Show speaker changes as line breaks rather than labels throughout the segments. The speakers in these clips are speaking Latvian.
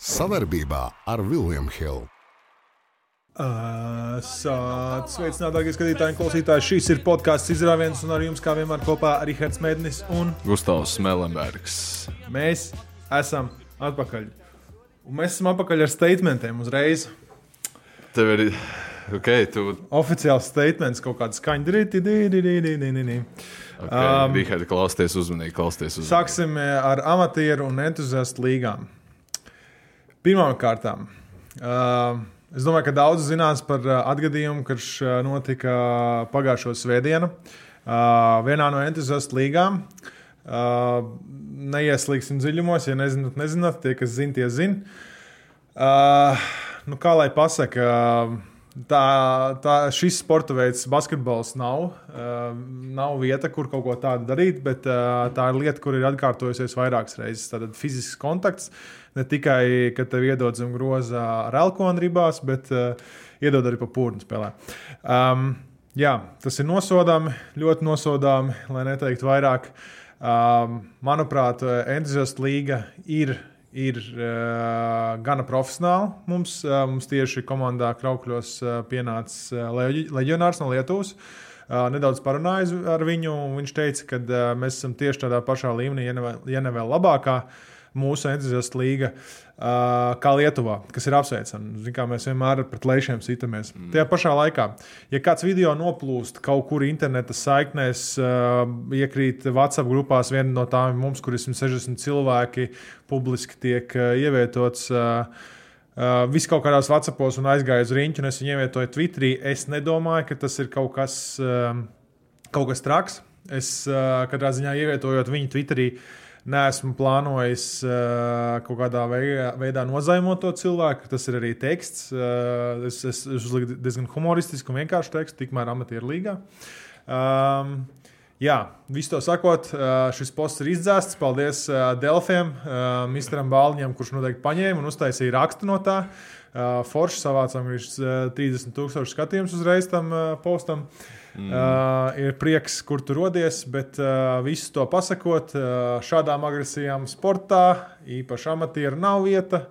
Savarbībā ar Vilniņu Hildu.
Sveicināti, darbie skatītāji un klausītāji. Šis ir podkāsts izrāviens, un ar jums kā vienmēr kopā Rihards Mednis un
Gustavs Melenbergs.
mēs esam atpakaļ. Un mēs esam atpakaļ ar statementiem uzreiz.
Tev ir ok, tu
Oficiāls statements kaut kāda skaņa.
okay,
Pirmkārt, uh, es domāju, ka daudz zinās par uh, atgadījumu, kurš uh, notika pagājušo svētdienu uh, vienā no entuziastu līgām. Uh, neieslīgsim dziļumos, ja nezināt, nezināt, tie, kas zina, tie zina. Uh, nu, kā lai pasakā, uh, tā, tā, šis sporta veids, basketbols, nav, uh, nav vieta, kur kaut ko tādu darīt, bet uh, tā ir lieta, kur ir atkārtojusies vairākas reizes. Tad fizisks kontakts ne tikai, kad tev iedod zem groza ar elkonu ribās, bet uh, iedod arī pa pūnu spēlē. Um, jā, tas ir nosodāmi, ļoti nosodāmi, lai neteiktu vairāk. Um, manuprāt, entuziastu līga ir ir uh, gana profesionāli. Mums, uh, mums tieši komandā Kraukļos uh, pienācis uh, leģionārs no Lietuvas. Uh, nedaudz parunāju ar viņu, viņš teica, ka uh, mēs esam tieši tādā pašā līmenī, ja ne ja ne vēl labākā. Mūsu entuziastu līga, uh, kā Lietuvā, kas ir apsveicama. Kā mēs vienmēr pret lēšiem sitamies. Mm. Tajā pašā laikā, ja kāds video noplūst kaut kur interneta saiknēs, uh, iekrīt WhatsApp grupās, viena no tām mums, kur ir 160 cilvēki, publiski tiek uh, ievietots. Uh, Uh, Viss kaut kādās Vācijos un aizgāja uz rīņķi, un es viņu ievietoju Twitterī. Es nedomāju, ka tas ir kaut kas, um, kaut kas traks. Es uh, katrā ziņā ievietojot viņu Twitterī, neesmu plānojis uh, kaut kādā veidā, veidā nozaimot to cilvēku. Tas ir arī teksts. Uh, es, es, es uzliku diezgan humoristisku un vienkāršu tekstu, tikmēr amatieru līgā. Um, Jā, visu to sakot, šis posts ir izdzēsts. Paldies Delfiem, Misteram Bāliņam, kurš noteikti paņēma un uztaisīja rakstu no tā. Forši savācām viņš 30,000 skatījumus uzreiz tam postam. Mm. Uh, ir prieks, kur tu rodies, bet uh, visu to pasakot, uh, šādām agresijām sportā, īpaši amatieru, nav vieta.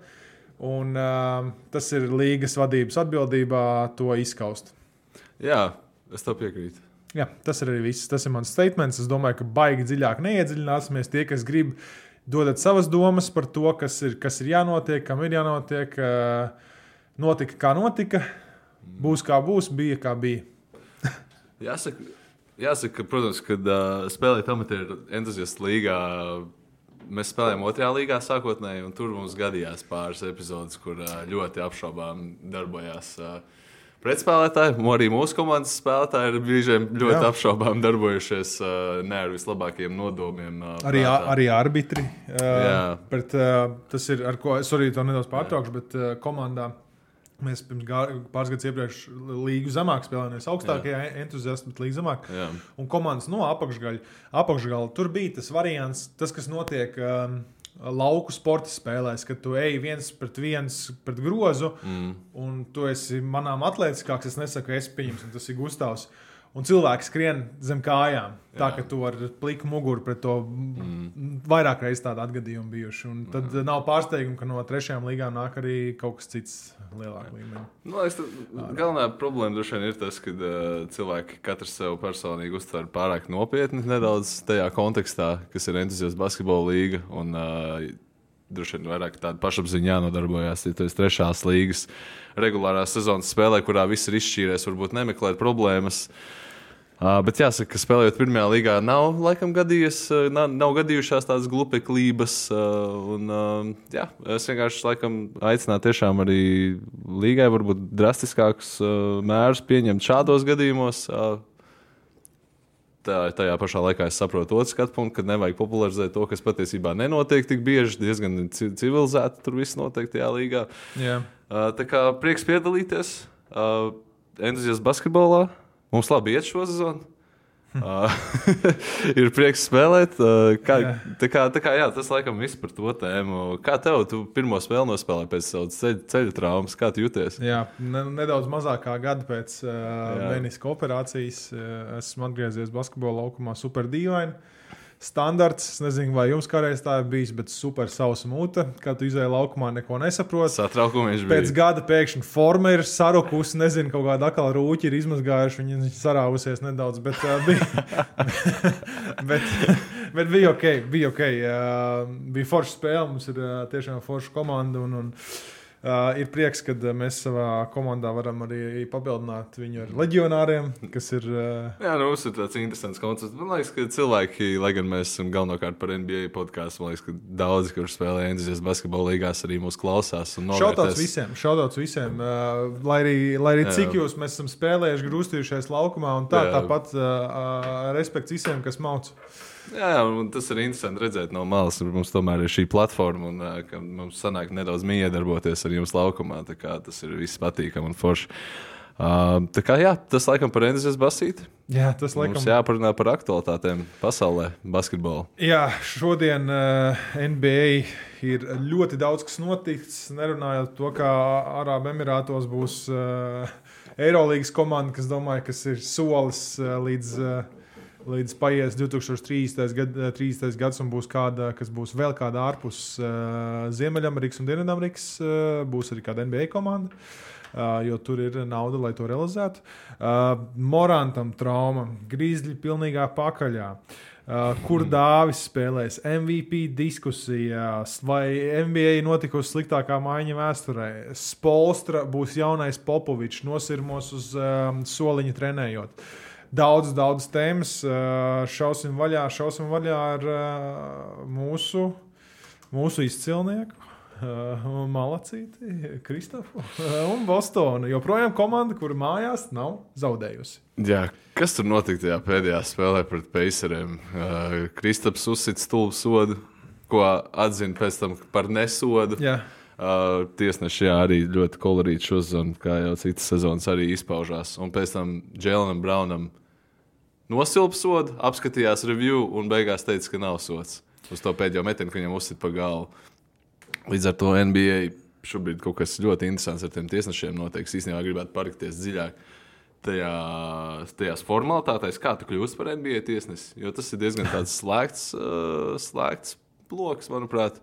Un, uh, tas ir līgas vadības atbildībā to izskaust.
Jā, es tev piekrītu.
Jā, tas ir arī viss. Tas ir mans statements. Es domāju, ka baigi dziļāk neiedziļināsimies. Tie, kas grib, dodat savas domas par to, kas ir, kas ir jānotiek, kam ir jānotiek. Notika, kā notika, būs kā būs, bija kā bija.
jāsaka, jāsaka, protams, kad uh, spēlēt amatieru entuziastu līgā. Mēs spēlējām otrajā līgā sākotnēji, un tur mums gadījās pāris epizodes, kur uh, ļoti apšaubām darbojās uh, pretspēlētāji. Arī mūsu komandas spēlētāji ir brīžiem ļoti Jā. apšaubām darbojušies ne ar vislabākajiem nodomiem.
Arī, prātā. arī arbitri. Uh, bet, tas ir ar ko es arī to nedaudz pārtraukšu, bet uh, komandā. Mēs pirms pāris gadiem iepriekš līgu zemāk spēlējāmies, augstākajā entuziasmā, bet līgu zemāk. Jā. Un komandas no apakšgaļa, apakšgaļa tur bija tas variants, tas, kas notiek. Um, lauku sporta spēlēs, kad tu ej viens pret viens pret grozu, mm. un tu esi manām atletiskāks. Es nesaku, es pieņemšu, tas ir Gustavs. Un cilvēki skrien zem kājām. Tā kā tu ar pliku muguru pret to mm. vairāk reizes tādu atgadījumu bijuši. Un tad mm. nav pārsteigumu, ka no trešajām līgām nāk arī kaut kas cits lielāka līmenī.
Nu, es, galvenā problēma droši vien ir tas, ka uh, cilvēki katrs sev personīgi uztver pārāk nopietni nedaudz tajā kontekstā, kas ir entuziasma basketbola līga. Un, uh, droši vien vairāk tāda pašapziņa jānodarbojas. Ja tu esi trešās līgas regulārās sezonas spēlē, kurā viss ir izšķīries, varbūt nemeklēt problēmas. Uh, bet jāsaka, ka spēlējot pirmajā līgā, nav laikam gadījies, nav, nav gadījušās tādas glupeklības. Uh, un, uh, jā, es vienkārši laikam aicinātu tiešām arī līgai varbūt drastiskākus mērus pieņemt šādos gadījumos. Tā, tajā pašā laikā es saprotu otru skatu punktu, ka nevajag popularizēt to, kas patiesībā nenotiek tik bieži. Diezgan civilizēti tur viss notiek tajā līgā.
Yeah.
Uh, tā kā prieks piedalīties uh, entuziasmā basketbolā. Mums labi iet šo sezonu. ir prieks spēlēt. Kā, tā kā, tā kā, jā, tas laikam viss par to tēmu. Kā tev, tu pirmo spēli nospēlēji pēc savas ceļa, ceļa traumas? Kā tu jūties?
Jā, ne, nedaudz mazāk kā gada pēc uh, meniska operācijas uh, esmu atgriezies basketbola laukumā super dīvaini. Standarts. Es nezinu, vai jums kādreiz tā ir bijis, bet super sausa mūte, kad tu izēji laukumā, neko nesaproti.
Satraukumies
Pēc
bija.
gada pēkšņi forma ir sarukusi, nezinu, kaut kāda akla rūķi ir izmazgājuši, viņi sarāvusies nedaudz, bet, uh, bija, bet, bet bija ok. Bija, okay. Uh, bija forša spēle, mums ir uh, tiešām forša komanda. Un, un, Uh, ir prieks, ka uh, mēs savā komandā varam arī papildināt viņu ar leģionāriem, kas ir. Uh,
Jā, nu, mums ir tāds interesants koncepts. Man liekas, ka cilvēki, lai gan mēs esam galvenokārt par NBA podkāstu, man liekas, ka daudzi, kurš spēlē entuziasmu basketbola līgās, arī mūs klausās.
Šautauts visiem, šautauts visiem. Uh, lai arī, lai arī
Jā.
cik jūs mēs esam spēlējuši, grūstījušies laukumā, un tā,
Jā.
tāpat uh, uh, respekts visiem, kas mauc.
Jā, un tas ir interesanti redzēt no malas. Mums tomēr ir šī platforma, un ka mums sanāk nedaudz miedarboties ar jums laukumā. Tas ir viss patīkami un forši. Uh, tā kā jā, tas laikam par entuziasmu basīti.
Jā, tas laikam.
Mums jāparunā par aktualitātēm pasaulē, basketbolā.
Jā, šodien uh, NBA ir ļoti daudz kas noticis. Nerunājot par to, kā Arābu Emirātos būs uh, Eirolandes komanda, kas domāju, kas ir solis uh, līdz. Uh, Līdz paies 2030. Gad, 30. gads, un būs kāda, kas būs vēl kāda ārpus uh, Ziemeļamerikas un Dienvidamerikas. Uh, būs arī kāda NBA komanda, uh, jo tur ir nauda, lai to realizētu. Uh, Morantam trauma, grīzļi pilnīgā pakaļā. Uh, kur Dāvis spēlēs MVP diskusijās, vai NBA notikusi sliktākā maiņa vēsturē. Spolstra būs jaunais Popovičs, nosirmos uz um, soliņa trenējot. Daudz, daudz tēmas. Šausim vaļā, šausim vaļā ar mūsu, mūsu izcilnieku. Malacīti, Kristofu un Bostonu. Joprojām komanda, kur mājās nav zaudējusi.
Jā, kas tur notika tajā pēdējā spēlē pret Peiseriem? Uh, Kristaps uzsita stulbu sodu, ko atzina pēc tam par nesodu.
Jā.
Uh, tiesneši jā, arī ļoti kolorīti šo sezonu, kā jau citas sezonas arī izpaužās. Un pēc tam Jēlonam Braunam nosilpa sodu, apskatījās review un beigās teica, ka nav sots. Uz to pēdējo metienu, ka viņam uzsita pa galvu. Līdz ar to NBA šobrīd kaut kas ļoti interesants ar tiem tiesnešiem notiek. Es īstenībā gribētu parikties dziļāk tajā, tajās formalitātēs, kā tu kļūsi par NBA tiesnesi. Jo tas ir diezgan slēgts, uh, slēgts bloks, manuprāt.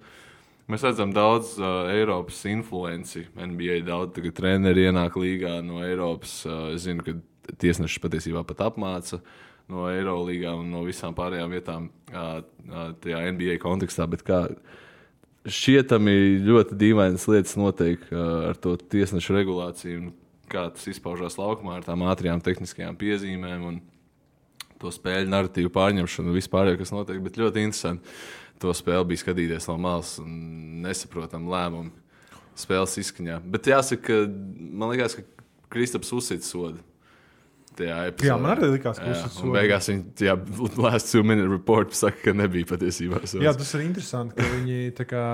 Mēs redzam daudz uh, Eiropas influenci. NBA daudz treneri ienāk līgā no Eiropas. Uh, es zinu, ka tiesnešus patiesībā pat apmāca no Eirolandes un no visām pārējām vietām tajā NBA kontekstā. Bet kā šķietami ļoti dīvainas lietas notiek ar to tiesnešu regulāciju, kā tas izpaužās laukumā ar tām ātrām tehniskajām piezīmēm un to spēļu narratīvu pārņemšanu vispār, kas notiek. Bet ļoti interesanti to spēli bija skatīties no malas un nesaprotam lēmumu spēles izskaņā. Bet jāsaka, ka man liekas, ka Kristaps uzsita sodu. Tajā epizodē.
Jā, man arī likās, ka
un
sodu.
Beigās viņi, jā, last two minute report saka, ka nebija patiesībā. sods.
Jā, tas ir interesanti, ka viņi tā kā,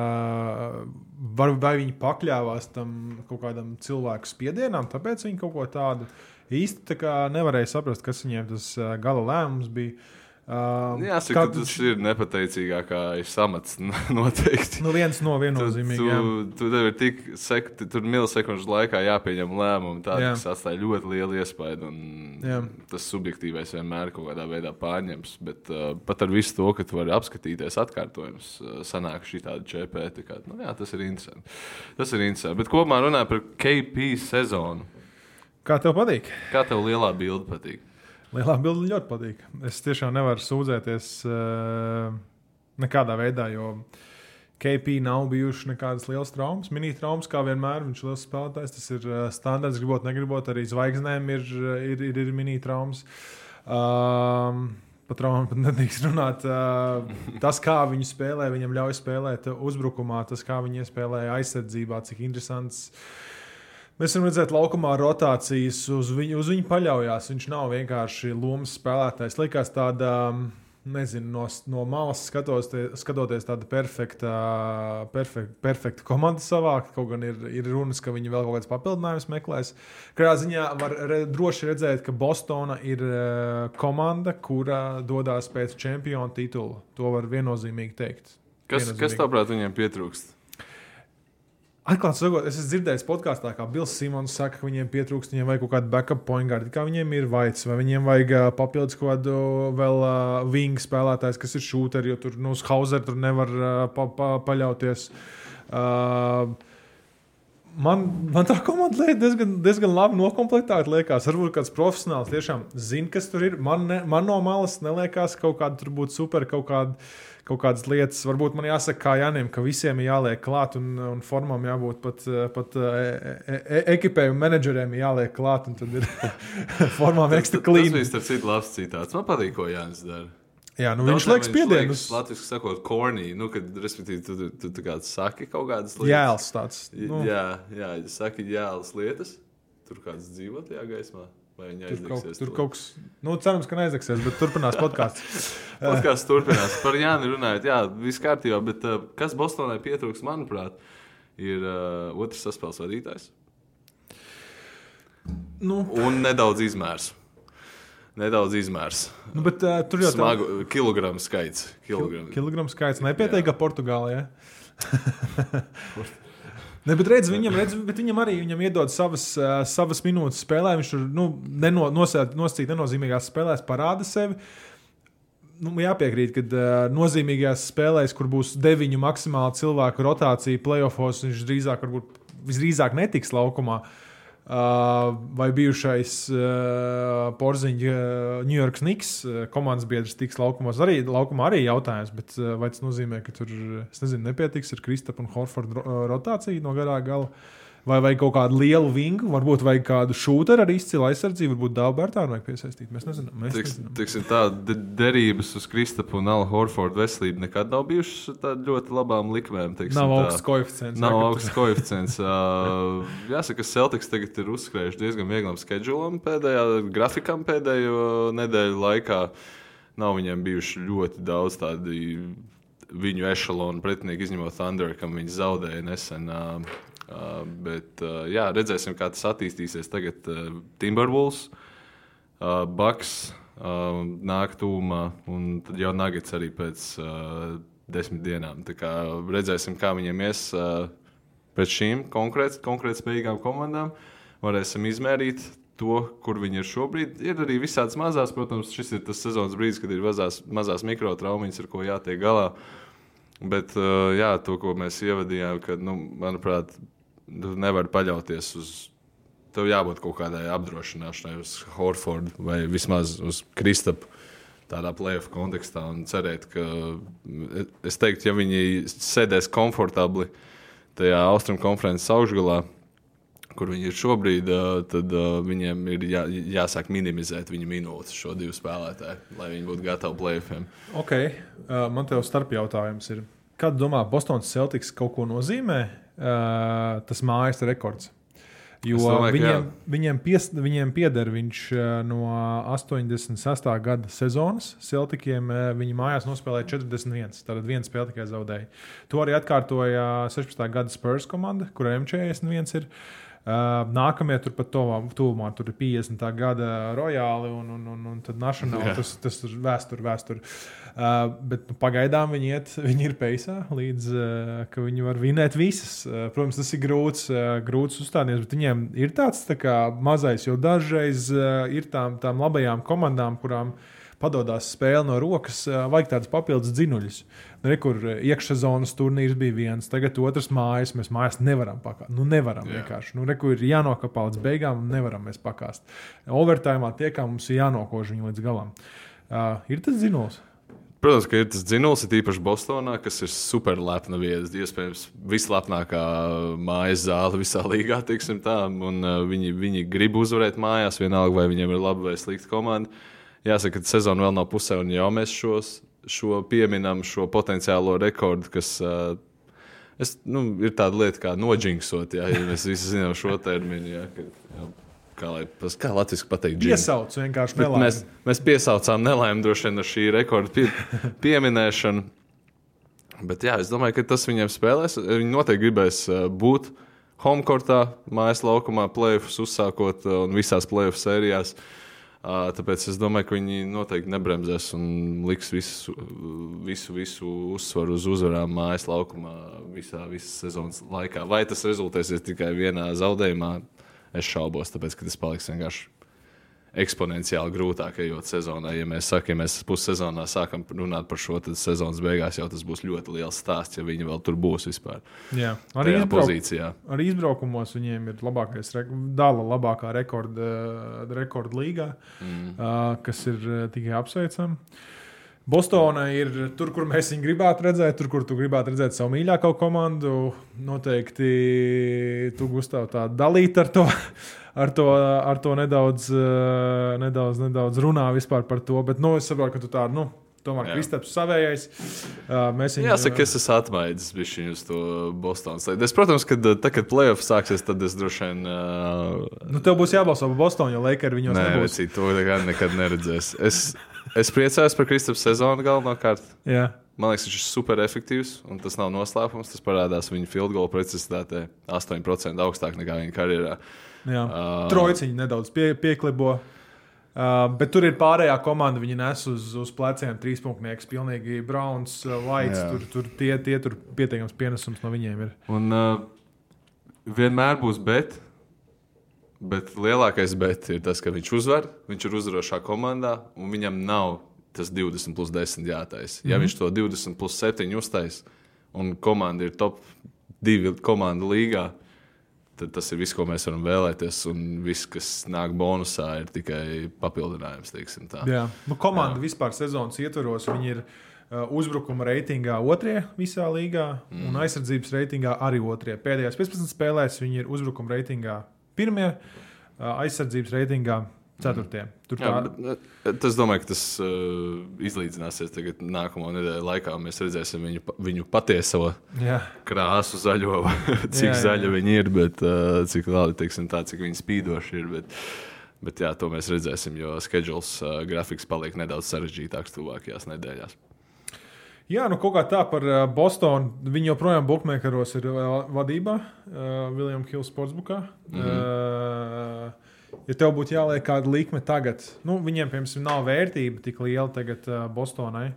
var, vai viņi pakļāvās tam kaut kādam cilvēku spiedienam, tāpēc viņi kaut ko tādu īsti tā nevarēja saprast, kas viņiem tas gala lēmums bija. Uh,
Jāsaka, ka tas ir nepateicīgākais amats noteikti.
nu, viens no
Tu,
viennozīmīgiem.
tu, tu tev ir tik sek, milisekundžu laikā jāpieņem lēmumi. Tā
Jā.
tas atstāja ļoti lielu iespaidu. Tas subjektīvais vienmēr kaut kādā veidā pārņems. Bet uh, pat ar visu to, ka tu vari apskatīties atkārtojumus, uh, sanāk šī tāda ČP. Tā nu, jā, tas ir interesanti. Tas ir interesanti. Bet kopumā runājot par KP sezonu,
Kā tev patīk?
kā tev lielā bilde patīk?
Lielā bilde ļoti patīk. Es tiešām nevaru sūdzēties uh, nekādā veidā, jo KP nav bijušas nekādas lielas traumas. Mini-traumas, kā vienmēr, viņš ir liels spēlētājs. Tas ir uh, standarts, gribot, negribot. Arī zvaigznēm ir, ir, ir, ir mini-traumas. Um, Par traumu pat nedrīkst runāt. Uh, tas, kā viņi spēlē, viņam ļauj spēlēt uzbrukumā, tas, kā viņi spēlē aizsardzībā, cik interesants. Mēs varam redzēt, laukumā rotācijas uz viņu, uz viņu paļaujas. Viņš nav vienkārši lomas spēlētājs. Likās tāda, nezinu, no, no malas skatoties, skatoties tāda perfekta, perfekta, perfekta komanda savākt. Kaut gan ir, ir runas, ka viņi vēl kaut kādas papildinājumus meklēs. Kādā ziņā var re, droši redzēt, ka Bostona ir uh, komanda, kura dodas pēc čempionu titula. To var viennozīmīgi teikt.
Kas, kas
Viennozīmīgi.
tavuprāt viņiem pietrūkst?
Atklāti sakot, es esmu dzirdējis podkāstā, kā Bills Simons saka, ka viņiem pietrūkst, viņiem vajag kaut kādu backup point guard, kā viņiem ir vajadzīgs, vai viņiem vajag papildus kaut kādu vēl uh, wing spēlētājs, kas ir šūteri, jo tur nu, uz Hauser tur nevar uh, pa, pa, paļauties. Uh, Man, man tā komanda liekas diezgan, diezgan labi noklāpta. Liekas, varbūt kāds profesionāls tiešām zina, kas tur ir. Man, ne, man no malas neliekas, ka kaut kāda tur būtu super, kaut kāda kaut kādas lietas. Varbūt man jāsaka, kā Janim, ka visiem ir jāliek klāt un, un formām jābūt pat, pat e, e, e ekipējumu menedžeriem jāliek klāt. Tad ir formām ekstra klīna.
Tas viss ir labs citāts. Man patīk, ko Jānis dara.
Jā, nu viņš liek spiedienu.
Uz... Latvijas sakot, kornī, nu, kad, respektīvi, tu, tu, tu, tu saki kaut kādas
lietas. Jēls tāds.
Nu. Jā, jā, saki jēlas lietas. Tur kāds dzīvo tajā gaismā. Tur kaut,
tur kaut kas, nu, cerams, ka neaizdegsies, bet turpinās podkāsts.
podkāsts turpinās. Par Jāni runājot, jā, viss kārtībā, bet uh, kas Bostonai pietrūks, manuprāt, ir uh, otrs saspēles vadītājs. Nu. Un nedaudz izmērs. Nedaudz izmērs.
Nu, bet, uh, tur jau
smagu tā... kilogramu skaits.
Kilogramu, kilogramu skaits nepietiek, ka Portugālijā. Ne, bet redz, viņam, redz, bet viņam arī viņam iedod savas, uh, savas minūtes spēlē. Viņš tur nu, neno, nosacīt nenozīmīgās spēlēs, parāda sevi. Nu, jāpiekrīt, ka uh, nozīmīgajās spēlēs, kur būs deviņu maksimāli cilvēku rotācija, playoffs, viņš drīzāk, varbūt, visdrīzāk netiks laukumā. Uh, vai bijušais uh, Porziņš, uh, New York Knicks uh, komandas biedrs tiks laukumos. Arī, laukumā arī jautājums, bet uh, vai tas nozīmē, ka tur, es nezinu, nepietiks ar Kristapa un Horforda rotāciju no garā gala? Vai vajag kaut kādu lielu vingu, varbūt vajag kādu šūnu ar izcilu aizsardzību, varbūt Dārbērtānu vajag piesaistīt. Mēs nezinām. Mēs
Tiks, nezinām. Tiksim, tā de derības uz Kristapa un Ala Horforda veselību nekad nav bijušas ļoti labām likmēm. Tiksim,
nav augsts koeficients.
Nav augsts koeficients. uh, jāsaka, ka Celtics tagad ir uzskrējuši diezgan vieglam schedulam pēdējā grafikam pēdējo nedēļu laikā. Nav viņiem bijuši ļoti daudz tādu viņu ešalonu pretinieku, izņemot Thunder, kam viņi zaudēja nesen. Uh, Uh, bet uh, jā, redzēsim, kā tas attīstīsies. Tagad uh, Timberwolves, uh, Bucks uh, nāk tūmā, un tad jau Nuggets arī pēc uh, desmit dienām. Tā kā redzēsim, kā viņiem ies uh, pēc šīm konkrēti konkrēt spējīgām komandām. Varēsim izmērīt to, kur viņi ir šobrīd. Ir arī visādas mazās, protams, šis ir tas sezonas brīdis, kad ir mazās, mazās mikrotraumiņas, ar ko jātiek galā. Bet uh, jā, to, ko mēs ievadījām, kad, nu, manuprāt, tu nevari paļauties uz. Tev jābūt kaut kādai apdrošināšanai uz Horfordu vai vismaz uz Kristapu tādā plēsoņa kontekstā un cerēt, ka es teiktu, ja viņi sēdēs komfortabli tajā austrumu konferences augšgalā, kur viņi ir šobrīd, tad viņiem ir jā, jāsāk minimizēt viņa minūtes šo divu spēlētāju, lai viņi būtu gatavi plēsoņiem.
Okay. Man te jau starp jautājums ir, kad domā, Bostonas Celtics kaut ko nozīmē? Uh, tas mājas rekords. Jo domāju, viņiem, viņiem, pies, viņiem pieder viņš uh, no 86. gada sezonas. Celtikiem uh, viņi mājās nospēlēja 41. Tātad viena spēle tikai zaudēja. To arī atkārtoja 16. gada Spurs komanda, kurai M41 ir. Uh, nākamie turpat tuvumā tur ir 50. gada rojāli un, un, un, un tad nacionāli. Tas, tas ir vēsture, vēsture. Uh, bet nu, pagaidām viņi, iet, viņi ir peisā, līdz uh, ka viņi var vinēt visas. Uh, protams, tas ir grūts, uh, grūts uzstāties, bet viņiem ir tāds tā kā, mazais, jo dažreiz uh, ir tām, tām labajām komandām, kurām padodas spēle no rokas, uh, vajag tādus papildus dzinuļus. Nu, kur iekšsezonas turnīrs bija viens, tagad otrs mājas. Mēs mājās nevaram pakāpt. Nu, nevaram Jā. vienkārši. Nu, kur ir jānokāpa līdz beigām, nevaram mēs pakāst. Overtime tiekam, mums ir jānokož viņu līdz galam. Uh, ir tas zinos.
Protams, ka ir tas dzinējums, ir īpaši Bostonā, kas ir super lepna vieta. Iespējams, vislepnākā mājas zāle visā līgā. Un, uh, viņi, viņi grib uzvarēt mājās, vienalga vai viņiem ir laba vai slikta komanda. Jāsaka, ka sezona vēl nav pusē, un jau mēs šos, šo pieminam, šo potenciālo rekordu, kas uh, es, nu, ir tāda lieta kā noģinksot, ja, ja mēs visi zinām šo terminu. Ja, ka, ja, kā, lai, kā latviešu pateikt,
piesauc vienkārši nelaimi.
Mēs, mēs piesaucām nelaimi droši vien ar šī rekorda pie, pieminēšanu. Bet jā, es domāju, ka tas viņiem spēlēs. Viņi noteikti gribēs uh, būt homekortā, mājas laukumā, plēfus uzsākot uh, un visās plēfus sērijās. Uh, tāpēc es domāju, ka viņi noteikti nebremzēs un liks visu, visu, visu uzsvaru uz uzvarām mājas laukumā visā, sezonas laikā. Vai tas rezultēsies tikai vienā zaudējumā, es šaubos, tāpēc ka tas paliks vienkārši eksponenciāli grūtāk ejot sezonā. Ja mēs sakām, ja mēs pussezonā sākam runāt par šo, tad sezonas beigās jau tas būs ļoti liels stāsts, ja viņi vēl tur būs vispār.
Jā, arī izbrauk,
pozīcijā.
arī izbraukumos viņiem ir labākais, re- dala labākā rekorda, rekorda līgā, mm. uh, kas ir uh, tikai apsveicami. Bostonā ir tur, kur mēs viņu gribētu redzēt, tur, kur tu gribētu redzēt savu mīļāko komandu. Noteikti tu Gustav, tā dalīt ar to, ar to, ar to nedaudz, uh, nedaudz, nedaudz runā vispār par to. Bet nu, es saprotu, ka tu tā, nu, tomēr. Kristaps savējais. Uh, mēs viņu,
Jāsaka, es esmu atmaidis bišķiņu uz to Bostonas lietu. Es, protams, kad, uh, tad, kad playoff sāksies, tad es droši vien. Uh,
Nu, tev būs jābalso par Bostonu, jo Lakers
Nē,
nebūs.
vecīt, to nekad, nekad neredzēs. Es, es priecājos par Kristapam sezonu galvenokārt.
Jā.
Man liekas, viņš ir super efektīvs, un tas nav noslēpums. Tas parādās viņa field goal precizitātē 8% augstāk nekā viņa karjerā.
Jā, uh, trojciņi nedaudz pie, pieklibo. Uh, bet tur ir pārējā komanda. Viņi nes uz, uz pleciem trīspunktnieks. Pilnīgi Browns, uh, White.
Jā.
Tur, tur tie, tie tur pietiekams pienesums no viņiem ir.
Un uh, vienmēr būs bet. Bet lielākais bet ir tas, ka viņš uzvar. Viņš ir uzvarošā komandā, un viņam nav tas 20 plus 10 jātaisa. Ja
Mhm.
viņš to 20 plus 7 uztais, un komanda ir top 2 komanda līgā, tad tas ir viss, ko mēs varam vēlēties. Un viss, kas nāk bonusā, ir tikai papildinājums.
Jā. Nu, komanda Jā. vispār sezonas ietvaros. Ir uh, uzbrukuma reitingā otrie visā līgā, mm. un aizsardzības reitingā arī otrie. Pēdējās 15 spēlēs viņi ir uzbrukuma reitingā pirmie, aizsardzības reitingā ceturtie. Tur tā
bet es domāju, ka tas uh, izlīdzināsies tagad nākamo nedēļu laikā. Mēs redzēsim viņu, viņu patieso
Jā.
krāsu zaļo, cik
Jā, jā,
zaļa viņi ir, bet uh, cik labi, teiksim, tā, cik viņi spīdoši ir. Bet, bet jā, to mēs redzēsim, jo schedules uh, grafiks paliek nedaudz sarežģītāks tuvākajās nedēļās.
Jā, nu kaut kā tā par uh, Bostonu. Viņi joprojām Bookmakeros ir uh, vadībā, Viljams Hills Sportsbookā. Mm -hmm. uh, ja tev būtu jāliek kāda likme tagad, nu, viņiem, piemēram, nav vērtība tik liela tagad uh, Bostonai.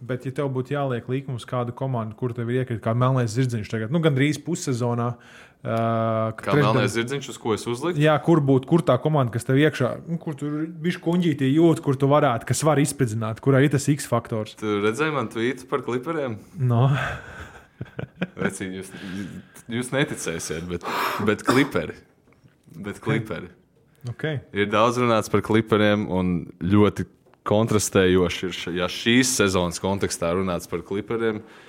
Bet, ja tev būtu jāliek likme uz kādu komandu, kur tev ir iekrīt kā melnais zirdziņš, tagad, nu, gandrīz pussezonā. Uh,
Kā melnais zirdziņš, uz ko es uzliku?
Jā, kur būtu kur tā komanda, kas tev iekšā, nu, kur tur bija kuģītī jūt, kur tu varētu, kas var izspridzināt, kurai ir tas X faktors.
Tu redzēji man tvītu par klipriem?
No.
Vecīt, jūs, jūs neticēsiet, bet, bet kliperi. Bet kliperi.
Okay.
Ir daudz runāts par klipriem, un ļoti kontrastējoši ir, ja šīs sezonas kontekstā runāts par klipriem. Nedod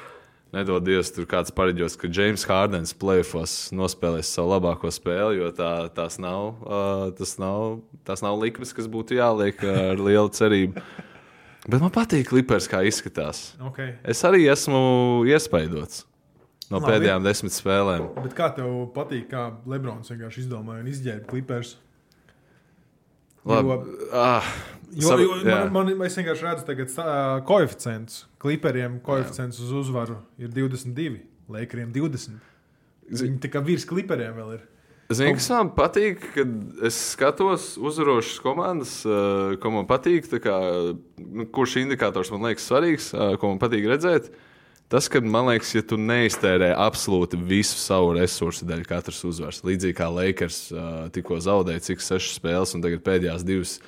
Dievs, tur kāds pareģos, ka James Hārdens plēfos nospēlēs savu labāko spēli, jo tā, tās, nav, uh, tas nav, tās nav likmes, kas būtu jāliek uh, ar lielu cerību. Bet man patīk klipers, kā izskatās.
Okay.
Es arī esmu iespaidots no
Labi.
pēdējām desmit spēlēm.
Bet kā tev patīk, kā Lebrons vienkārši izdomāja un izģērba klipers?
Labi.
Jo-
Ah,
Jo, jo
jā.
man, man, es vienkārši redzu, tagad uh, koeficients. Kliperiem koeficients uz uzvaru ir 22, Lakeriem 20. Viņi kā virs kliperiem vēl ir.
Zini, kas man patīk, kad es skatos uzvarošas komandas, eh, ko man patīk, kā, nu, kurš indikators man liekas svarīgs, eh, ko man patīk redzēt. Tas, kad man liekas, ja tu neiztērē absolūti visu savu resursu dēļ katras uzvaras, līdzīgi kā Lakers eh, tikko zaudēja cik sešas spēles un tagad pēdējās divas.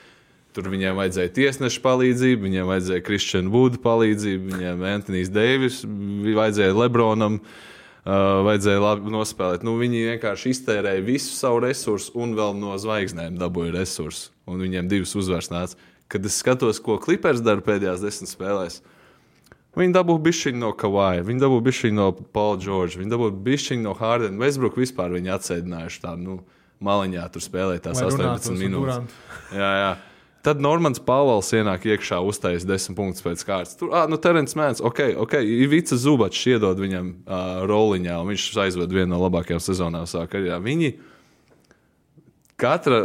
Tur viņiem vajadzēja tiesneša palīdzību, viņiem vajadzēja Kristiāna Vuda palīdzību, viņiem Antonius Deivis, vajadzēja Lebronam, uh, vajadzēja labi nospēlēt. Nu, viņi vienkārši iztērēja visu savu resursu un vēl no zvaigznēm dabūja resursus. Un viņiem divas uzvaras nāca. Kad es skatos, ko Clippers dara pēdējās desmit spēlēs, Viņi dabūja bišķiņu no Kavaja, viņi dabūja bišķiņu no Paula Čorģa, viņi dabūja bišķiņu no Hārdena. Westbrook vispār viņi atsēdinājuši tā, nu, maliņā tur spēlēt tās
Lai
18
runātos ar
minūtes. Jā, jā. Tad Normans Pāvils ienāk iekšā, uztaisīs 10 punktus pēc kārtas. Tur, ah, nu, Terence Mēns, ok, ok, Ivica Zubačs iedod viņam uh, roliņā, un viņš aizved vienu no labākajām sezonām savā karjerā. Viņi katra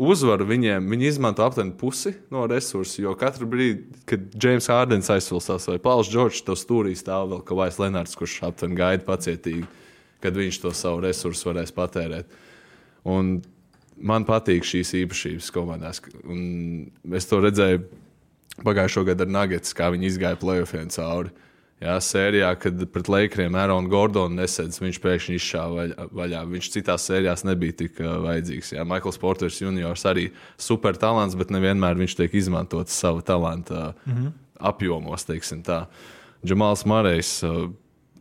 uzvara viņiem, viņi izmanto aptuveni pusi no resursu, jo katru brīdi, kad James Hārdens aizsvilstās vai Pauls Čorčs, to stūrī stāv vēl Kavais Lenārds, kurš aptuveni gaida pacietīgi, kad viņš to savu resursu varēs patērēt. Un man patīk šīs īpašības komandās. Un es to redzēju pagājušo gadu ar Nuggets, kā viņi izgāja playoffiem cauri. Jā, sērijā, kad pret Lakeriem Āronu Gordonu nesedz, viņš pēkšņi izšāva vaļ- vaļā. Viņš citās sērijās nebija tik vajadzīgs. Jā, Maikls Porters juniors arī super talants, bet nevienmēr viņš tiek izmantots sava talanta mm -hmm. apjomos, teiksim tā. Džamāls Marejs.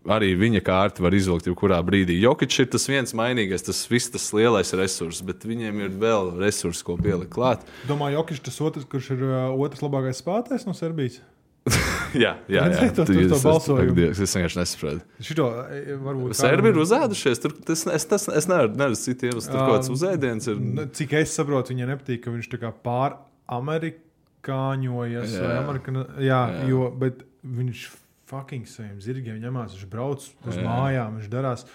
Arī viņa kārta var izvilkt jebkurā brīdī. Jokic ir tas viens mainīgais, tas viss tas lielais resurs, bet viņiem ir vēl resursi, ko pielikt klāt.
Domāju, Jokic tas otrs, kurš ir otrs labākais spēlētājs no Serbijas.
Jā, jā, jā.
Redzēji to-
Tu-
to
es- vienkārši nesaprotu.
Šito varbūt.
Serbi ir uzēdušies. Tur, tas, es, tas, es nevaru neredzu citu iemeslu. Tur kaut kāds uzēdiens ir.
Nu, Cik es saprotu, viņai nepatīk, ka viņš tā kā pāramerikāņojas.
Jā.
Jā, Amerikana, Jā.
jā.
Jo, bet viņš fucking saviem zirgiem ņemās, viņš brauc uz
Jā.
mājām, viņš darās.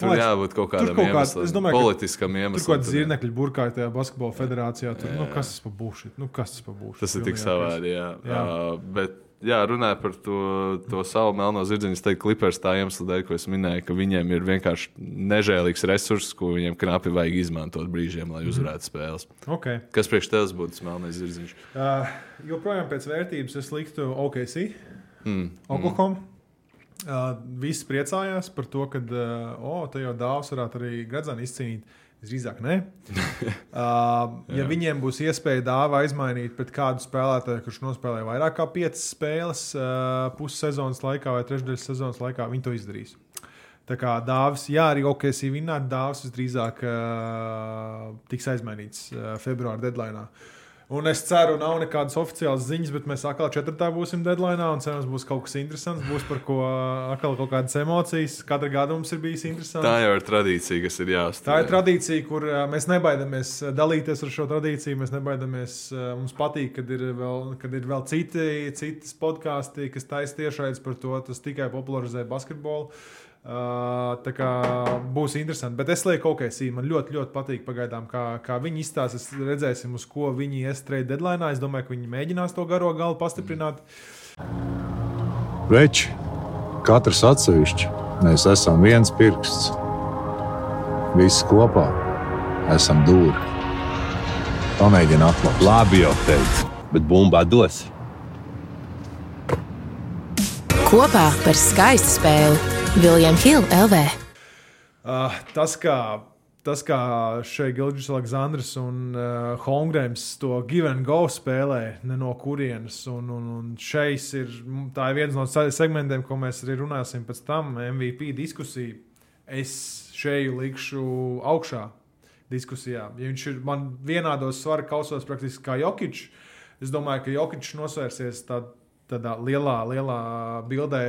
Tur
liekas,
jābūt kaut kādam
kaut kāds-
iemeslam,
es domāju, ka
politiskam
Tur
iemeslam.
kaut kāda
tur,
zirnekļa burkāja tajā basketbola federācijā. Tur,
Jā.
nu, kas tas par būšanu? Nu, kas tas?
Tas ir tik savādi. Jā.
Jā.
Uh, bet, jā, runājot par to, to savu melno zirdziņu, es teiktu, klipers tā iemesla dēļ, ko es minēju, ka viņiem ir vienkārši nežēlīgs resurs, ko viņiem knapi vajag izmantot brīžiem, lai uzvarētu spēles.
Okay.
Kas priekš tevis būtu melnais zirdziņš?
Uh, joprojām pēc vērtības es liktu OKC.
Mm.
Oklahoma. Uh, visi priecājās par to, ka uh, oh, te jau dāvāts varētu arī Gradzānu izcīnīt. Visdrīzāk, nē. Uh, ja viņiem būs iespēja dāvā izmainīt pret kādu spēlētāju, kurš nospēlēja vairāk kā piecas spēles uh, pussezonas laikā vai trešdaļas sezonas laikā, viņi to izdarīs. Tā kā dāvāts, jā, arī OKC vinnēt, dāvāts visdrīzāk uh, tiks aizmainīts uh, februāra deadline. Un es ceru, nav nekādas oficiālas ziņas, bet mēs atkal četrtā būsim deadline. Un cerams, būs kaut kas interesants. Būs par ko atkal kaut kādas emocijas. Katru gadu mums ir bijis interesanti.
Tā jau ir tradīcija, kas ir jāuzsver.
Tā ir tradīcija, kur mēs nebaidāmies dalīties ar šo tradīciju. Mēs nebaidāmies. Mums patīk, kad ir vēl, kad ir vēl citi, citas podkāsti, kas taisa tiešraides par to. Tas tikai popularizē basketbolu. Uh, tā kā būs interesanti. Bet es lieku, ok, sī, man ļoti, ļoti patīk pagaidām, kā, kā viņi izstāsta. Redzēsim, uz ko viņi ies trade deadline. Es domāju, ka viņi mēģinās to garo galu pastiprināt.
Veči, katrs atsevišķi, mēs esam viens pirksts. Visi kopā esam dūri. Pamēģini atklāt.
Labi, jau teicu, bet bumbā dos.
Kopā par skaistu spēli Viljams Hilde LV.
Uh, tas, kā, tas, kā šeit Gilgis Aleksandrs un uh, Holmgrēms to give and go spēlē, ne no kurienes. Un, un, un šeit ir, tā ir viens no se- segmentiem, ko mēs arī runāsim pēc tam, MVP diskusija. Es šeit likšu augšā diskusijā. Ja viņš ir man vienādos svaru kausos praktiski kā Jokic, es domāju, ka Jokic nosvērsies tādā, tādā lielā, lielā bildē,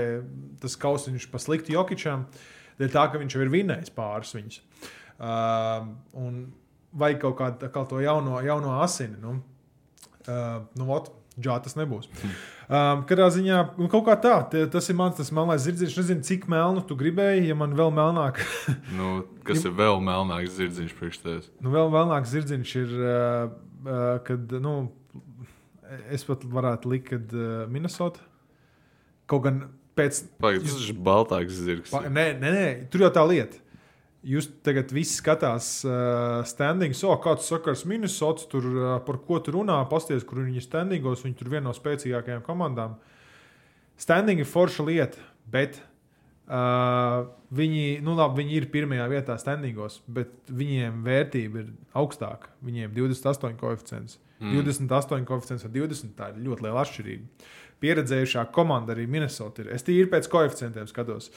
tas kausiņš pa sliktu Jokičam. Dēļ tā, ka viņš jau ir vinnējis pāris viņus. Uh, un vajag kaut kādu kā to jauno, jauno asini. Nu, uh, nu, ot, Džā tas nebūs. Um, Katrā ziņā, nu, kaut kā tā, tie- tas ir mans, tas melnais zirdziņš. Es nezinu, cik melnu tu gribēji, ja man vēl melnāk,
Nu, kas ir vēl melnāks zirdziņš priekš tevis?
nu, vēl melnāks zirdziņš ir, uh, uh, kad, nu, es pat varētu likt, kad uh, Minnesota kaut gan pēc
Pagaid, tas ir baltāks zirgs.
Pa, nē, nē, nē, tur jau tā lieta. Jūs tagad visi skatās uh, standings, oh, kāds sakars Minnesota, tur uh, par ko tur runā, pasties, kur viņi ir standingos, viņi tur viena no spēcīgākajām komandām. Standing ir forša lieta, bet uh, viņi, nu labi, viņi ir pirmajā vietā standingos, bet viņiem vērtība ir augstāka. Viņiem 28 koeficients. Mm. 28 koeficients vai 20. Tā ir ļoti liela atšķirība. Pieredzējušā komanda arī Minnesota ir. Es tīri pēc koeficientiem skatos.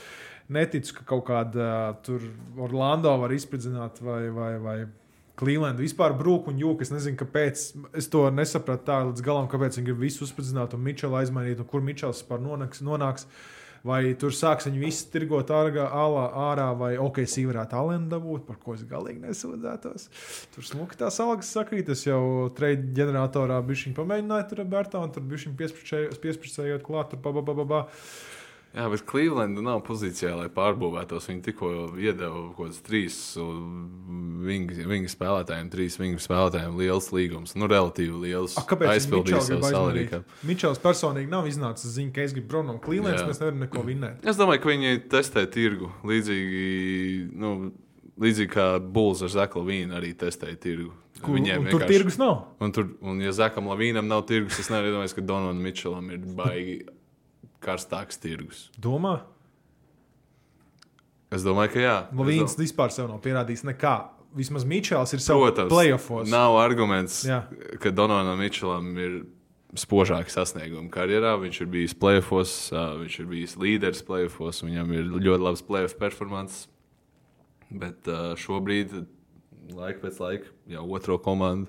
Neticu, ka kaut kāda uh, tur Orlando var izpildīt vai, vai, vai Cleveland vispār brūk un jūka. Es nezinu, kāpēc. Es to nesapratu tā līdz galam, kāpēc viņi grib visu uzspridzināt un Mičelu aizmainīt, un kur Mičels vispār nonāks. nonāks. Vai tur sāks viņi visi tirgot ārā, ārā, ārā vai OKC varētu Alenu dabūt, par ko es galīgi nesūdzētos. Tur smuki tās algas sakrīt. Es jau trade ģeneratorā bijuši pamēģināju tur ar Bērtānu, tur bijuši piesprāstējot klāt, tur pa, pa, pa, pa, pa.
Jā, bet Cleveland nav pozīcijā, lai pārbūvētos. Viņi tikko iedeva kaut kādus trīs viņa spēlētājiem, trīs viņa spēlētājiem liels līgums. Nu, relatīvi liels.
A, kāpēc
aizpildīja
Mičels
savu salāriju.
Mičels personīgi nav iznācis ziņa, ka es gribu prom no Clevelands,
Jā.
mēs nevaram neko vinnēt.
Es domāju, ka viņi testē tirgu līdzīgi. Nu, līdzīgi kā Bulls ar Zeku Lavīnu arī testēja tirgu.
Kur, un tur tirgus nav.
Un, tur, un ja Zekam Lavīnam nav tirgus, es iedomāties, ka Donaldam Mičelam ir baigi karstāks tirgus.
Domā?
Es domāju, ka jā.
Lavīns
Es dom-
vispār sev nav pierādījis nekā. Vismaz Mičels ir
Protams,
playoffs.
nav arguments,
Jā.
ka Donaldam Mičelam ir spožāki sasniegumi karjerā. Viņš ir bijis playoffs, viņš ir bijis līderis playoffs, viņam ir ļoti labs playoff performance. Bet šobrīd, laika pēc laika, jau otro komandu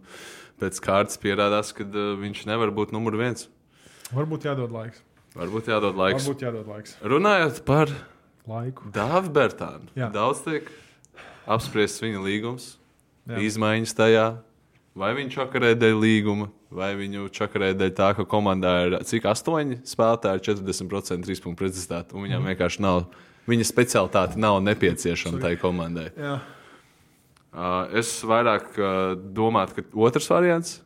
pēc kārtas pierādās, ka viņš nevar būt numur viens.
Varbūt jādod laiks.
Varbūt jādod laiks.
Varbūt jādod laiks.
Runājot par
Laiku.
Dāvidu Bērtānu, daudz tiek apspriests viņa līgums,
Jā.
Izmaiņas tajā. Vai viņš čakarē dēļ līguma, vai viņu čakarē dēļ tā, ka komandā ir cik astoņi spēlētāji, 40% trīspunktu precizitāte, un viņam mm. vienkārši nav, viņa specialitāte nav nepieciešama tai komandai.
Jā.
Uh, es vairāk uh, domāju, ka otrs variants,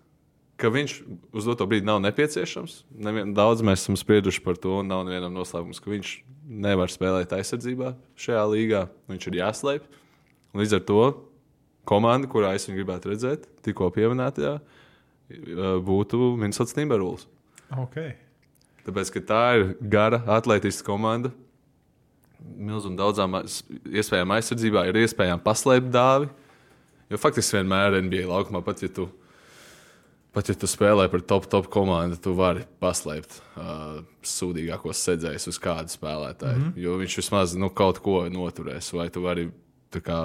ka viņš uz doto brīdi nav nepieciešams. Nevien, daudz mēs esam sprieduši par to, un nav nevienam noslēpums, ka viņš nevar spēlēt aizsardzībā šajā līgā. Viņš ir jāslēp. Līdz ar to komanda, kurā es viņu gribētu redzēt, tikko pieminētajā, būtu Minnesota Timberwolves.
Okay.
Tāpēc, ka tā ir gara, atletiska komanda. Milzu un daudzām iespējām aizsardzībā ir iespējams paslēpt dāvi. Jo faktiski vienmēr NBA laukumā, pat ja tu, pat ja tu spēlē par top, top komandu, tu vari paslēpt uh, sūdīgākos sēdzējus uz kādu spēlētāju. Mm -hmm. Jo viņš vismaz nu, kaut ko noturēs. Vai tu vari, kā,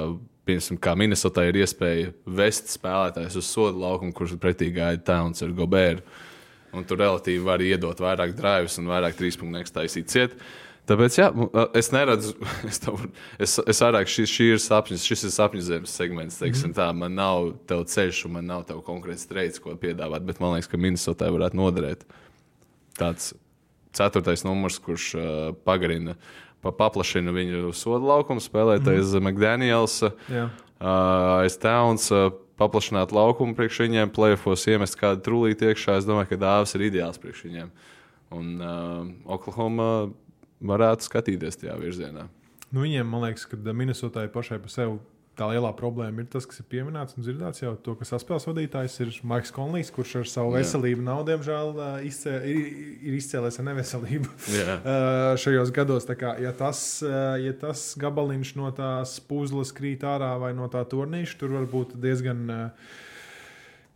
piemēram, kā Minnesotā ir iespēja vest spēlētājus uz sodu laukumu, kurš pretī gaida Towns ar Gobēru. Un tur relatīvi var iedot vairāk drāvis un vairāk trīspunktu taisīt ciet. Tāpēc jā, es neredzu, es, tev, es, es vairāk šis, šī ir sapņu, šis ir sapņu zemes segments. Teiksim, tā, man nav tev ceļš, un man nav tev konkrēts treids, ko piedāvāt. Bet man liekas, ka Minnesotā varētu noderēt tāds ceturtais numurs, kurš uh, pagarina, pa, paplašina viņu sodu laukumu, spēlētājs mm. McDaniels.
Jā.
Uh, aiz Towns uh, paplašināt laukumu priekš viņiem, plēfos iemest kādu trūlīti iekšā. Es domāju, ka dāvāts ir ideāls priekš viņiem. Un uh, Oklahoma varētu skatīties tajā virzienā.
Nu, viņiem, man liekas, ka Minnesotai pašai par sevi tā lielā problēma ir tas, kas ir pieminēts un dzirdēts jau to, ka saspēles vadītājs ir Maiks Konlijs, kurš ar savu
Jā.
veselību nav, diemžēl, izcē, ir, ir izcēlējis ar neveselību šajos gados. Kā, ja, tas, ja tas gabaliņš no tās puzles krīt ārā vai no tā turnīša, tur var būt diezgan. ā,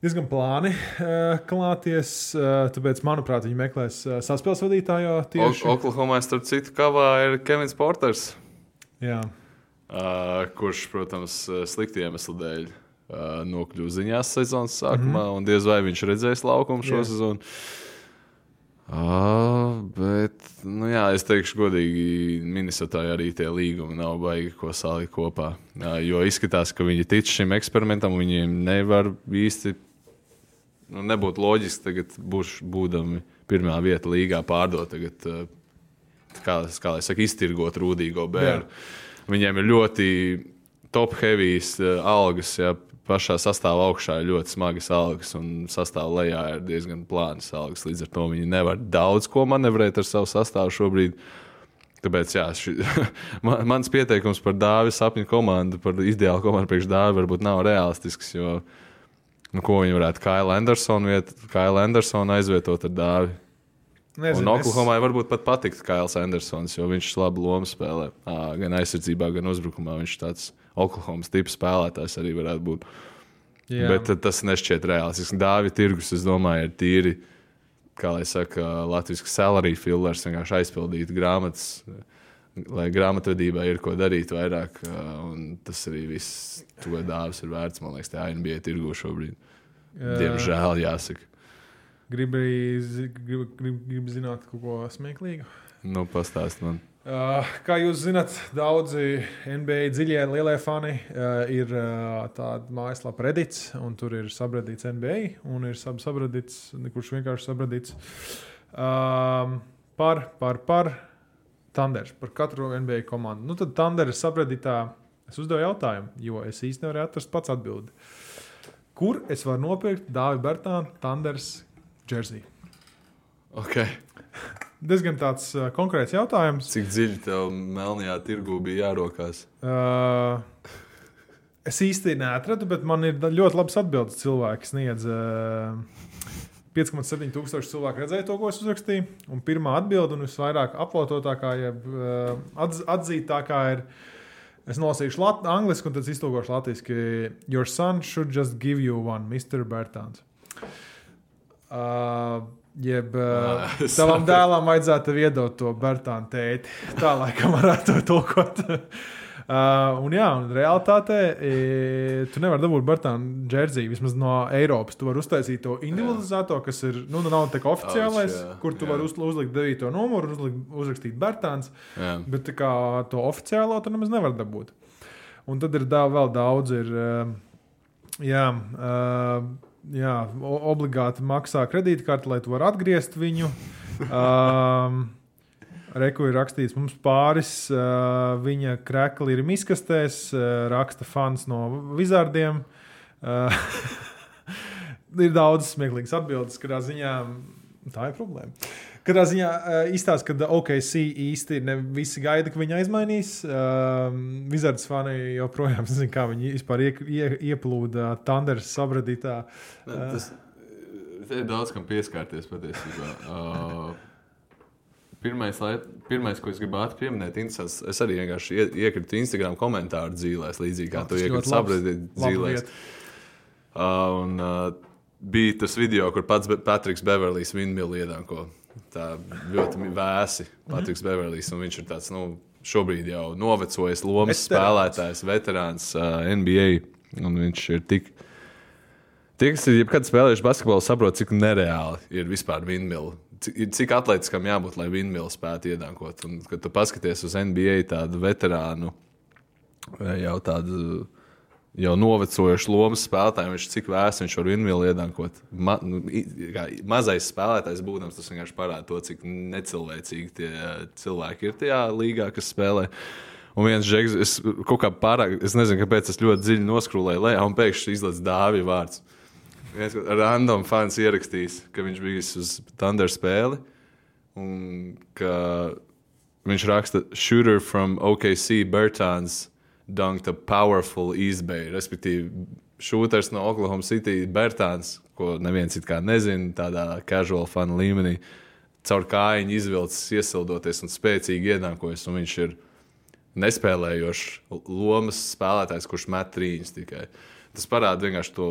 Diezgan plāni uh, klāties. Uh, tāpēc, manuprāt, viņi meklēs uh, saspēles vadītāju tieši.
Ok Oklahomā, starp citu, kavā ir Kevins Porters.
Jā,
Uh, kurš, protams, slikti iemeslu dēļ uh, nokļuva ziņās sezonas sākumā, mm -hmm. un diez vai viņš redzēs laukumu šo yeah. sezonu. Uh, bet, nu jā, es teikšu, godīgi, Minnesotā arī tie līgumi nav baigi, ko salikt kopā. Uh, jo izskatās, ka viņi tic šim eksperimentam, viņiem nevar īsti. Nu, nebūtu loģiski, tagad būs būdami pirmā vieta līgā pārdot. Tagad, uh, kā, kā lai saka, iztirgot rūtīgo bērnu. Viņiem ir ļoti top-heavijas uh, algas. Ja, pašā sastāvā augšā ir ļoti smagas algas, un sastāvā lejā ir diezgan plānas algas. Līdz ar to viņi nevar daudz ko manevrēt ar savu sastāvu šobrīd. Tāpēc jā, ši, man, mans pieteikums par dāvi sapņu komandu, par ideālu komandu priekš dāvi, varbūt nav realistisks. Jo, nu, ko viņi varētu Kaila Andersona, viet, Kaila Andersona aizvietot ar dāvi?
Nezinu,
Un
es-
Oklahomai varbūt pat patikt Kails Andersons, jo viņš labu lomu spēlē. Gan aizsardzībā, gan uzbrukumā. Viņš tāds Oklahomas tips spēlētājs arī varētu būt.
Jā.
Bet tas nešķiet reāls. Dāvi tirgus, es domāju, ir tīri, kā lai saka, latviešu salary fillers, vienkārši aizpildīt grāmatas. Lai grāmatvedībā ir ko darīt vairāk, tas arī viss, to dāvāts ir vērts. Man liekas, tā NBA tirgu šobrīd. Diemžēl jāsaka.
Gribu grib, grib, grib zināt kaut ko smieklīgu.
Nu, pastāst man.
Uh, kā jūs zināt, daudzi NBA dziļie lielie fani uh, ir uh, tāda mājaslapa Reddits, un tur ir sabradīts NBA, un ir sab sabradīts, kurš vienkārši sabradīts um, par, par, par Thunderu, par katru NBA komandu. Nu, tad Thunderu sabradītā es uzdevu jautājumu, jo es īstenībā nevarēju atrast pats atbildi. Kur es varu nopirkt Dāvidu Bērtānu Thunderas jersey?
Okay.
Diezgan tāds uh, konkrēts jautājums.
Cik dziļi tev melnajā tirgū bija jārokās?
Uh, Es īsti neatradu, bet man ir ļoti labs atbildes cilvēki sniedz. Uh, 5,7 tūkstoši cilvēku redzēja to, ko es uzrakstīju. Un pirmā atbilde, un visvairāk aplototākā, jeb uh, atz, atzītākā ir. Es nolasīšu lat, angliski, un tad iztūkošu latviešu. Your son should just give you one, Mr. Bertāns. Uh, jeb uh, tavam dēlam vajadzētu iedot to Bertānu tēti. Tā laikam varētu to tulkot. Uh, un jā, un realitātē e, tu nevari dabūt Bartānu džersiju, vismaz no Eiropas. Tu vari uztaisīt to individualizēto, kas ir, nu, nav tā kā oficiālais,
jā,
kur tu vari uz, uzlikt 9. numuru un uzlikt, uzrakstīt Bartāns.
Jā.
Bet kā to oficiālo tu nemaz nevar dabūt. Un tad ir da, vēl daudz, ir, uh, jā, uh, jā, obligāti maksā kredītkarti, lai tu varētu atgriezt viņu. Um, Reku ir rakstīts, mums pāris uh, viņa krekli ir miskastēs, uh, raksta fans no vizardiem. Uh, ir daudz smieklīgas atbildes, kādā ziņā tā ir problēma. Katrā ziņā uh, izstāsta, ka OKC īsti ne visi gaida, ka viņi aizmainīs. Uh, Vizards fani joprojām nezina, kā viņi vispār ie, ie, ieplūda Thunderas sabradītā.
Tas ir daudz kam pieskarties patiesībā. Pirmais, lai, pirmais, ko es gribētu pieminēt, interesants, es arī vienkārši ie- iekritu Instagram komentāru dzīvēs, līdzīgi kā
Tas
tu sabrādīt
laba
dzīvēs. Uh, un uh, bija tas video, kur pats Be- Patriks Beverlijs Vindmilu iedanko. Tā ļoti vēsi Patriks Beverlijs, un viņš ir tāds, nu, šobrīd jau novecojis lomas
Veterāns.
spēlētājs, veterāns uh, NBA, un viņš ir tik. Tie, kas ir jebkad spēlējuši basketbolu, saprot, cik nereāli ir vispār vindmila. Cik, atletiskam jābūt, lai vindmila spētu iedankot. Un, kad tu paskaties uz NBA tādu veterānu, jau tādu jau novecojušu lomas spēlētāju, viņš cik vēs viņš var vindmilu iedankot. Ma, nu, mazais spēlētājs būdams, tas vienkārši parāda to, cik necilvēcīgi tie cilvēki ir tajā līgā, kas spēlē. Un viens žeks, es kaut kā pārāk, es nezinu, kāpēc es ļoti dziļi noskrūlēju lejā, un pēkšņi izlaiž dāvju vārds. Viens random fans ierakstījis, ka viņš bija uz Thunder spēli. Un ka viņš raksta, shooter from OKC Bertāns dunked a powerful East Bay. Respektīvi, šūters no Oklahoma City Bertāns, ko neviens it kā nezina, tādā casual fanu līmenī, caur kājiņu izvilcis, iesildoties un spēcīgi iedankojas. Un viņš ir nespēlējošs lomas spēlētājs, kurš met trīņus tikai. Tas parāda vienkārši to,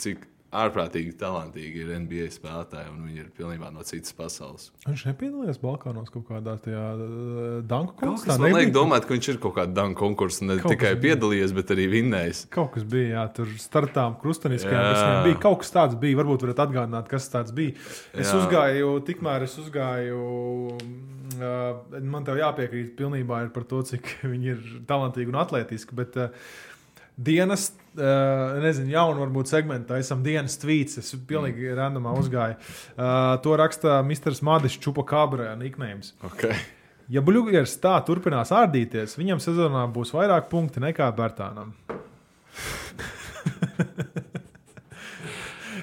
cik ārprātīgi talantīgi ir NBA spēlētāji, un viņi ir pilnībā no citas pasaules.
Viņš nepiedalījās Balkānos kaut kādā tajā uh, danku konkursā.
man
nebija?
liek domāt, ka viņš ir kaut kādā danku konkursā, ne
Kaut
tikai piedalījies, bet arī vinnējis.
Kaut kas bija, jā, tur startām krusteniskajām.
Jā.
kas viņam Bija kaut kas tāds, bija. Varbūt varat atgādināt, kas tāds bija. Es
Jā.
uzgāju, tikmēr es uzgāju. Uh, man te jāpiekrīt pilnībā ir par to, cik viņi ir talantīgi un atletiski. Bet uh, dienas, uh, nezinu, jaunu varbūt segmentu, esam dienas tvīts. Es pilnīgi randomā uzgāju. Uh, to raksta Mr. Madis Čupakabra nicknames.
Okay.
Ja Bluegers tā turpinās ārdīties, viņam sezonā būs vairāk punkti nekā Bērtānam.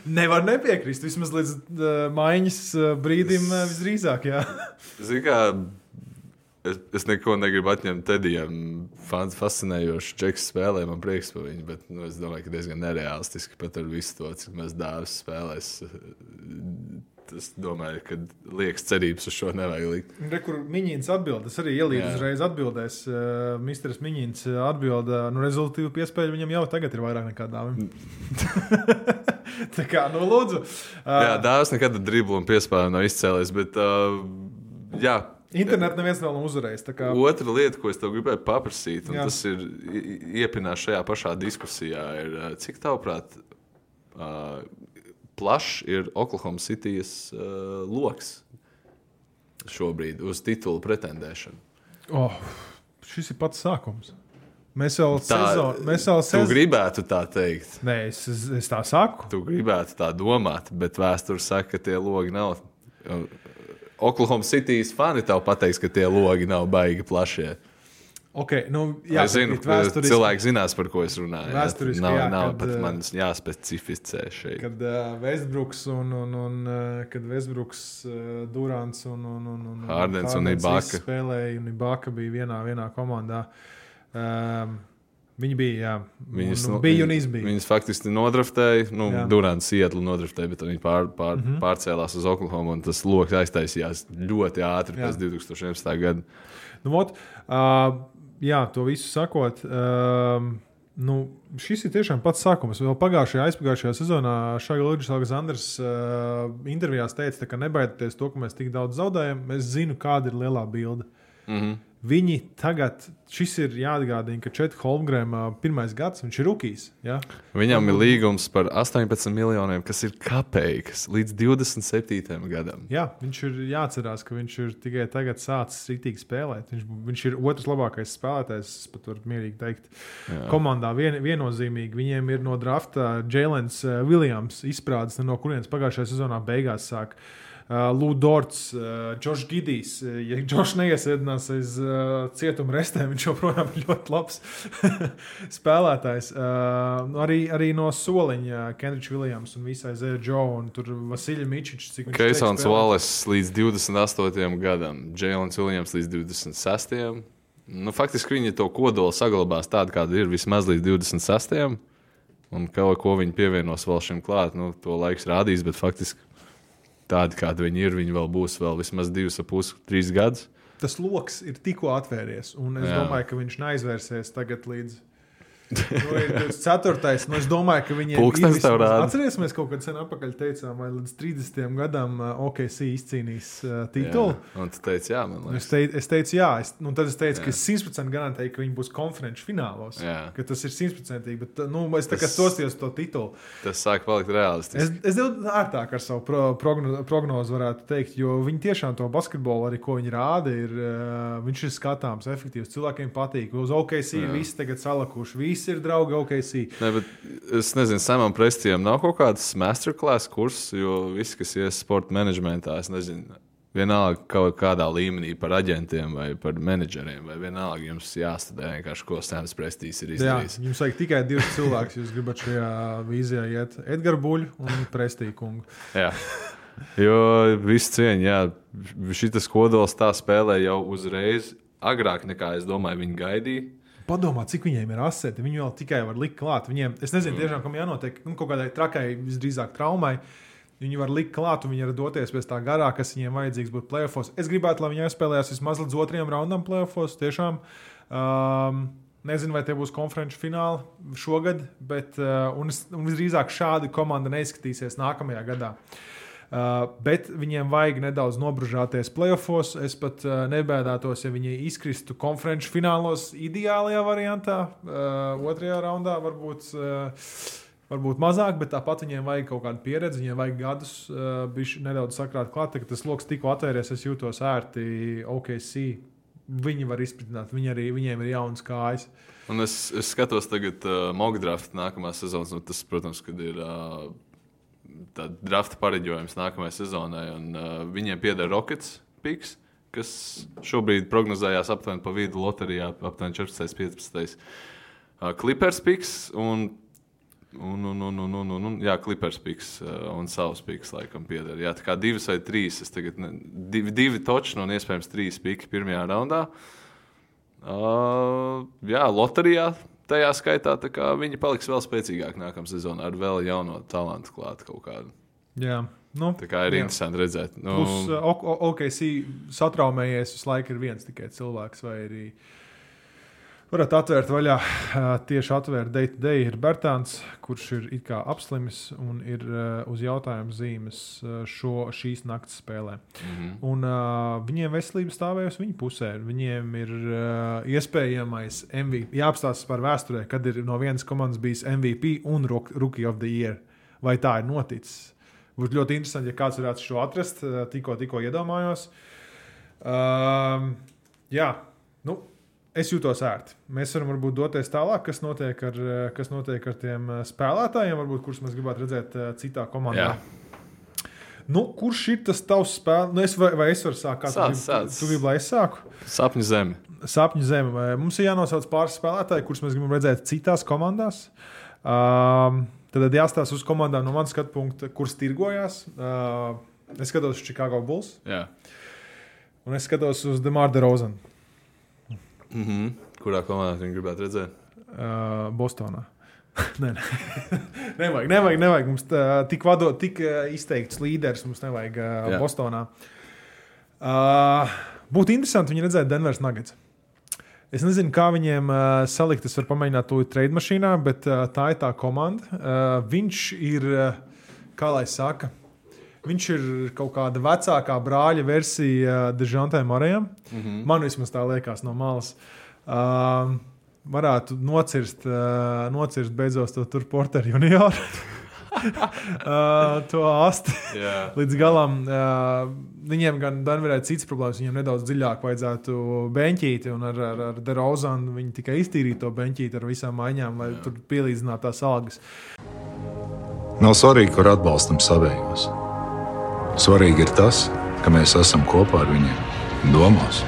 Nevar nepiekrist. Vismaz līdz uh, maiņas uh, brīdim uh, visdrīzāk.
Zini, kā es, es neko negribu atņemt Tedijam. Fans fascinējoši. Džeks spēlē, man prieks par viņu, bet nu, es domāju, ka diezgan nereālistiski pat ar visu to, cik mēs dāvis spēlēs. Es domāju, ka liekas cerības uz šo nevajag likt.
Re, kur Miņķis atbild, es arī ielīdu uzreiz atbildēs. Uh, Mistrs Miņķis atbild, uh, nu, rezultātu piespēju viņam jau tagad ir vairāk nekā dāvim. Tā kā, nu, lūdzu. Uh,
Jā, dāvis nekad driblu un piespēju nav izcēlējis, bet uh, jā.
Internetā neviens nav uzvarējis. kā-
Otra lieta, ko es tev gribēju paprasīt, un
Jā.
tas ir iepinās šajā pašā diskusijā, ir, cik tavuprāt, uh, plašs ir Oklahoma City's uh, lokus šobrīd uz titulu pretendēšanu.
Oh, šis ir pats sākums. Mēs jau sezonu, mēs jau
Tu
sezonu.
gribētu tā teikt,
Nē, es, es, es tā saku.
tu gribētu tā domāt, bet vēsture saka, ka tie logi nav. Oklahoma City's fani tev pateiks, ka tie logi nav baigi plašie.
Okay, nu,
Jā, es zinu, ka cilvēki zinās, par ko es runāju.
Vēsturiski,
nav,
jā,
nav
kad,
pat
eh,
man jāspecificē šeit.
Kad uh, Vestbruks un, un, un uh, kad Vestbruks, uh, Durants un, un, un, un
Hardens un Ibaka.
spēlēja, un Ibaka bija vienā, vienā komandā. Um, Viņi bija, jā.
Viņas,
nu, bija un izbija.
Viņas faktiski nodraftēja, nu. Durants Sietlu nodraftēja, bet viņi pār, pār, mm. -hmm. pārcēlās uz Oklahoma. un Tas lokus aiztaisījās ļoti ātri
Jā.
pēc 2011. gada.
Nu, ot, uh, jā, to visu sakot. Uh, Nu, šis ir tiešām pats sākums. Vēl pagājušajā, aizpagājušajā sezonā Ludvigs Aleksandrs uh, intervijās teica, ka nebaidieties to, ka mēs tik daudz zaudējam. Es zinu, kāda ir lielā bilde.
Mm -hmm.
Viņi tagad, šis ir jāatgādina, ka Četri Holmgrēmā pirmais gads, viņš ir rookies. Ja?
Viņam ir līgums par 18 miljoniem, kas ir kapeikas līdz 27. gadam.
Jā, viņš ir jāatcerās, ka viņš ir tikai tagad sācis rītīgi spēlēt. Viņš, viņš ir otrs labākais spēlētājs, es pat varu mierīgi teikt. Jā. Komandā vien, viennozīmīgi viņiem ir no drafta Jēlens Viljams izprādes, no kurienes pagājušajā sezonā beigās sāk. Uh, Džošs Gidijs. Uh, ja Džošs neiesēdinās aiz uh, cietuma restēm, viņš joprojām ir ļoti labs spēlētājs. Uh, nu, arī, arī no soliņa Kendričs Viljams un visai Zēra Džo un tur Vasiļa Mičičs.
Keisons. Wallace līdz 28. gadam, Jēlens Viljams līdz 26. Nu, faktiski viņi to kodolu saglabās tādu, kāda ir vismaz līdz 26. Un kaut ko viņi pievienos vēl šim klāt, nu, to laiks rādīs, bet faktiski tādi, kādi viņi ir, viņi vēl būs vēl vismaz divus, pus, trīs gadus.
Tas lokus ir tikko atvēries, un es
Jā.
domāju, ka viņš neaizvērsies tagad līdz. Nu, ir 24. Nu, es domāju, ka viņiem
Pulkstenis tev rāda.
Atcerieties, mēs kaut kad sen atpakaļ teicām, vai līdz 30 gadam uh, OKC izcīnīs uh, titulu.
Jā. Un tu teici, jā, man
Nu, Es,
liekas.
teicu, es teicu, jā, es, nu, tad es teicu, ka
Jā.
es 100% garantēju, ka viņi būs konferenču finālos.
Jā.
Ka tas ir 100%. Bet nu, es tā kā uz to titulu.
Tas sāk palikt realistiski.
Es, es daudz ērtāk ar savu pro, progno, prognozi varētu teikt, jo viņi tiešām to basketbolu, arī ko viņi rāda, ir, uh, viņš ir skatāms, efektīvs. Cilvēkiem patīk. Uz OKC
Jā.
visi tagad salakuši, visi ir draugi OKC.
Ne, es nezinu, Samam Prestijam nav kaut kāds masterclass kurs, jo visi, kas ies sporta menedžmentā, es nezinu, vienalga kaut kādā līmenī par aģentiem vai par menedžeriem, vai vienalga jums jāstudē vienkārši, ko Sams Prestijs ir
Jā,
izdarījis.
jums vajag tikai divus cilvēkus, jūs gribat šajā vīzijā iet. Edgars Buļs un Prestīja kungu.
Jā. Jo viss cieņa, jā, šis kodols tā spēlē jau uzreiz, agrāk nekā es domāju, viņi gaidīja.
Padomā, cik viņiem ir aseti. Viņi vēl tikai var likt klāt. Viņiem, es nezinu, tiešām, kam jānotiek nu, kaut kādai trakai, visdrīzāk traumai. Viņi var likt klāt, un viņi var doties pēc tā garā, kas viņiem vajadzīgs būt plēsofos. Es gribētu, lai viņi aizspēlējās vismaz līdz otrajam raundam plēsofos. Tiešām. Um, Nezinu, vai tie būs konferenču fināli šogad, bet uh, un, un visdrīzāk šāda komanda neizskatīsies nākamajā gadā. Uh, bet viņiem vajag nedaudz nobružāties playoffs. Es pat uh, nebēdātos, ja viņi izkristu konferenču finālos ideālajā variantā. Uh, otrajā raundā varbūt, uh, varbūt mazāk, bet tāpat viņiem vajag kaut kādu pieredzi, viņiem vajag gadus, uh, bišķi nedaudz sakrāt klāt. Tagad tas lokus tikko atvērties, es jūtos ērti OKC. Viņi var izpildīt, viņi arī, viņiem ir jauns kājas.
Un es, es skatos, tagad uh, mock draft nākamā sezonas, un tas, protams, kad ir uh, drafta pareģojums nākamajai sezonai. Un, uh, viņiem pieder Rockets piks, kas šobrīd prognozējās aptuveni pa vidu loterijā, aptuveni 14, 15. Uh, Clippers piks un, un, un, un, un, un, un, un jā, Clippers piks uh, un savs piks laikam pieder. Jā, tā kā divas vai trīs, es tagad ne, divi, divi toči un iespējams trīs piki pirmajā raundā. Uh, jā, loterijā tajā skaitā viņi paliks vēl spēcīgāki nākamā sezonā ar vēl jaunu talantu klāt kaut kādu.
Jā, nu,
Tā kā ir
Jā.
interesanti redzēt. Nu,
Plus, uh, O- OKC satraumējies visu laiku ir viens tikai cilvēks, vai arī varat atvērt vaļā. uh, Tieši atvērt day to day ir Bertāns, kurš ir it kā apslimis un ir uh, uz jautājumu zīmes uh, šo, šīs naktas spēlē.
mhm.
Un uh, viņiem veselība stāvējusi viņu pusē. Viņiem ir uh, iespējamais MVP. Jāapstāsta par vēsturē, kad ir no vienas komandas bijis MVP un Rook- Rookie of the Year. Vai tā ir noticis? Būtu ļoti interesanti, ja kāds varētu šo atrast. uh, Tikko, tikko iedomājos. Um, jā, nu, es jūtos ērti. Mēs varam varbūt doties tālāk, kas notiek ar, uh, kas notiek ar tiem uh, spēlētājiem, varbūt, kurus mēs gribētu redzēt uh, citā komandā.
Jā.
Nu, kurš ir tas tavs spēlētājs? Nu, es vai, vai es varu sākt?
Sāc, sāc.
Tu gribi, lai es sāku?
Sapņu zeme.
Sapņu zeme. Vai Mums ir jānosauc pāris spēlētāji, kurus mēs gribam redzēt citās komandās. Um, tad jāstāsta uz komandām no manas skatu punkta, kuras tirgojās. Uh, es skatos uz Chicago Bulls
Jā.
un es skatos uz Demāru Rozenu.
Mhm. Kurā komandā viņi gribētu redzēt?
uh, Bostonā. nē, nē. nevajag, nevajag, nevajag. Mums tā, tik, vado, tik uh, izteikts līderis mums nevajag uh,
Jā.
Bostonā. Uh, būtu interesanti viņu redzēt Denveras Nuggets. Es nezinu, kā viņiem uh, salikt. Es varu pamēģināt to trade mašīnā, bet uh, tā ir tā komanda. Uh, viņš ir, uh, kā lai saka, viņš ir kaut kāda vecākā brāļa versija Dežantai Marijam. Mm -hmm. Man vismaz tā liekas no malas. Uh, varētu nocirst, uh, nocirst beidzot to tur porteru junioru. uh, to asti
Jā.
līdz galam. Uh, viņiem gan Danverē ir cits problēmas. Viņiem nedaudz dziļāk vajadzētu beņķīti, un ar, ar, ar Derozanu viņi tikai iztīrīja to beņķīti ar visām maiņām, lai Jā. tur pielīdzinātu tās algas.
Nav svarīgi, kur atbalstam savējos. Svarīgi ir tas, ka mēs esam kopā ar viņiem, domās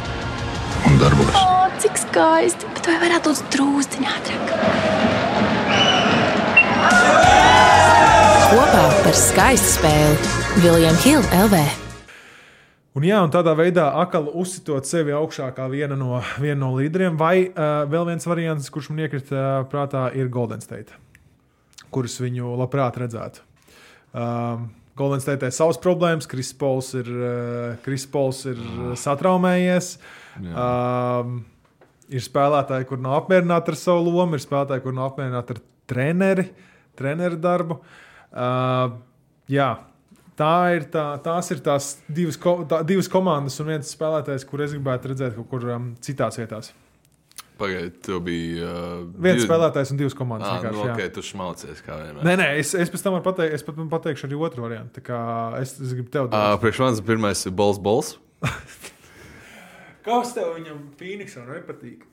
un darbos.
O, cik skaisti! Bet vai varētu būt drūzdiņā ātrāk?
Kopā par skaistu spēli Viljams Hilde LV.
Un, jā, un tādā veidā atkal uzsitot sevi augšā kā viena no, viena no līderiem. Vai uh, vēl viens variants, kurš man iekrita uh, prātā, ir Golden State, kurus viņu labprāt redzētu. Um, Golden State ir savas problēmas, Kris Pols ir, uh, Chris Pauls ir uh, satraumējies. Um, ir spēlētāji, kur nav apmierināti ar savu lomu, ir spēlētāji, kur nav apmierināti ar treneri, treneru darbu. Uh, jā, tā ir tā, tās ir tās divas, ko, tā, divas komandas un viens spēlētājs, kur es gribētu redzēt kaut kur um, citās vietās.
Pagaidiet, tev bija. Uh,
Viens
divi-
spēlētājs un divas komandas.
Ah, nu,
vienkārši, jā.
ok, tu šmalcies kā vienmēr.
Nē, nē, es, es pēc tam varu pateikt, es pat pateikšu arī otru variantu. Tā kā Es, es gribu tev
Uh, priekš manis pirmais ir Bols Bols.
Kas tev viņam Phoenixam nepatīk?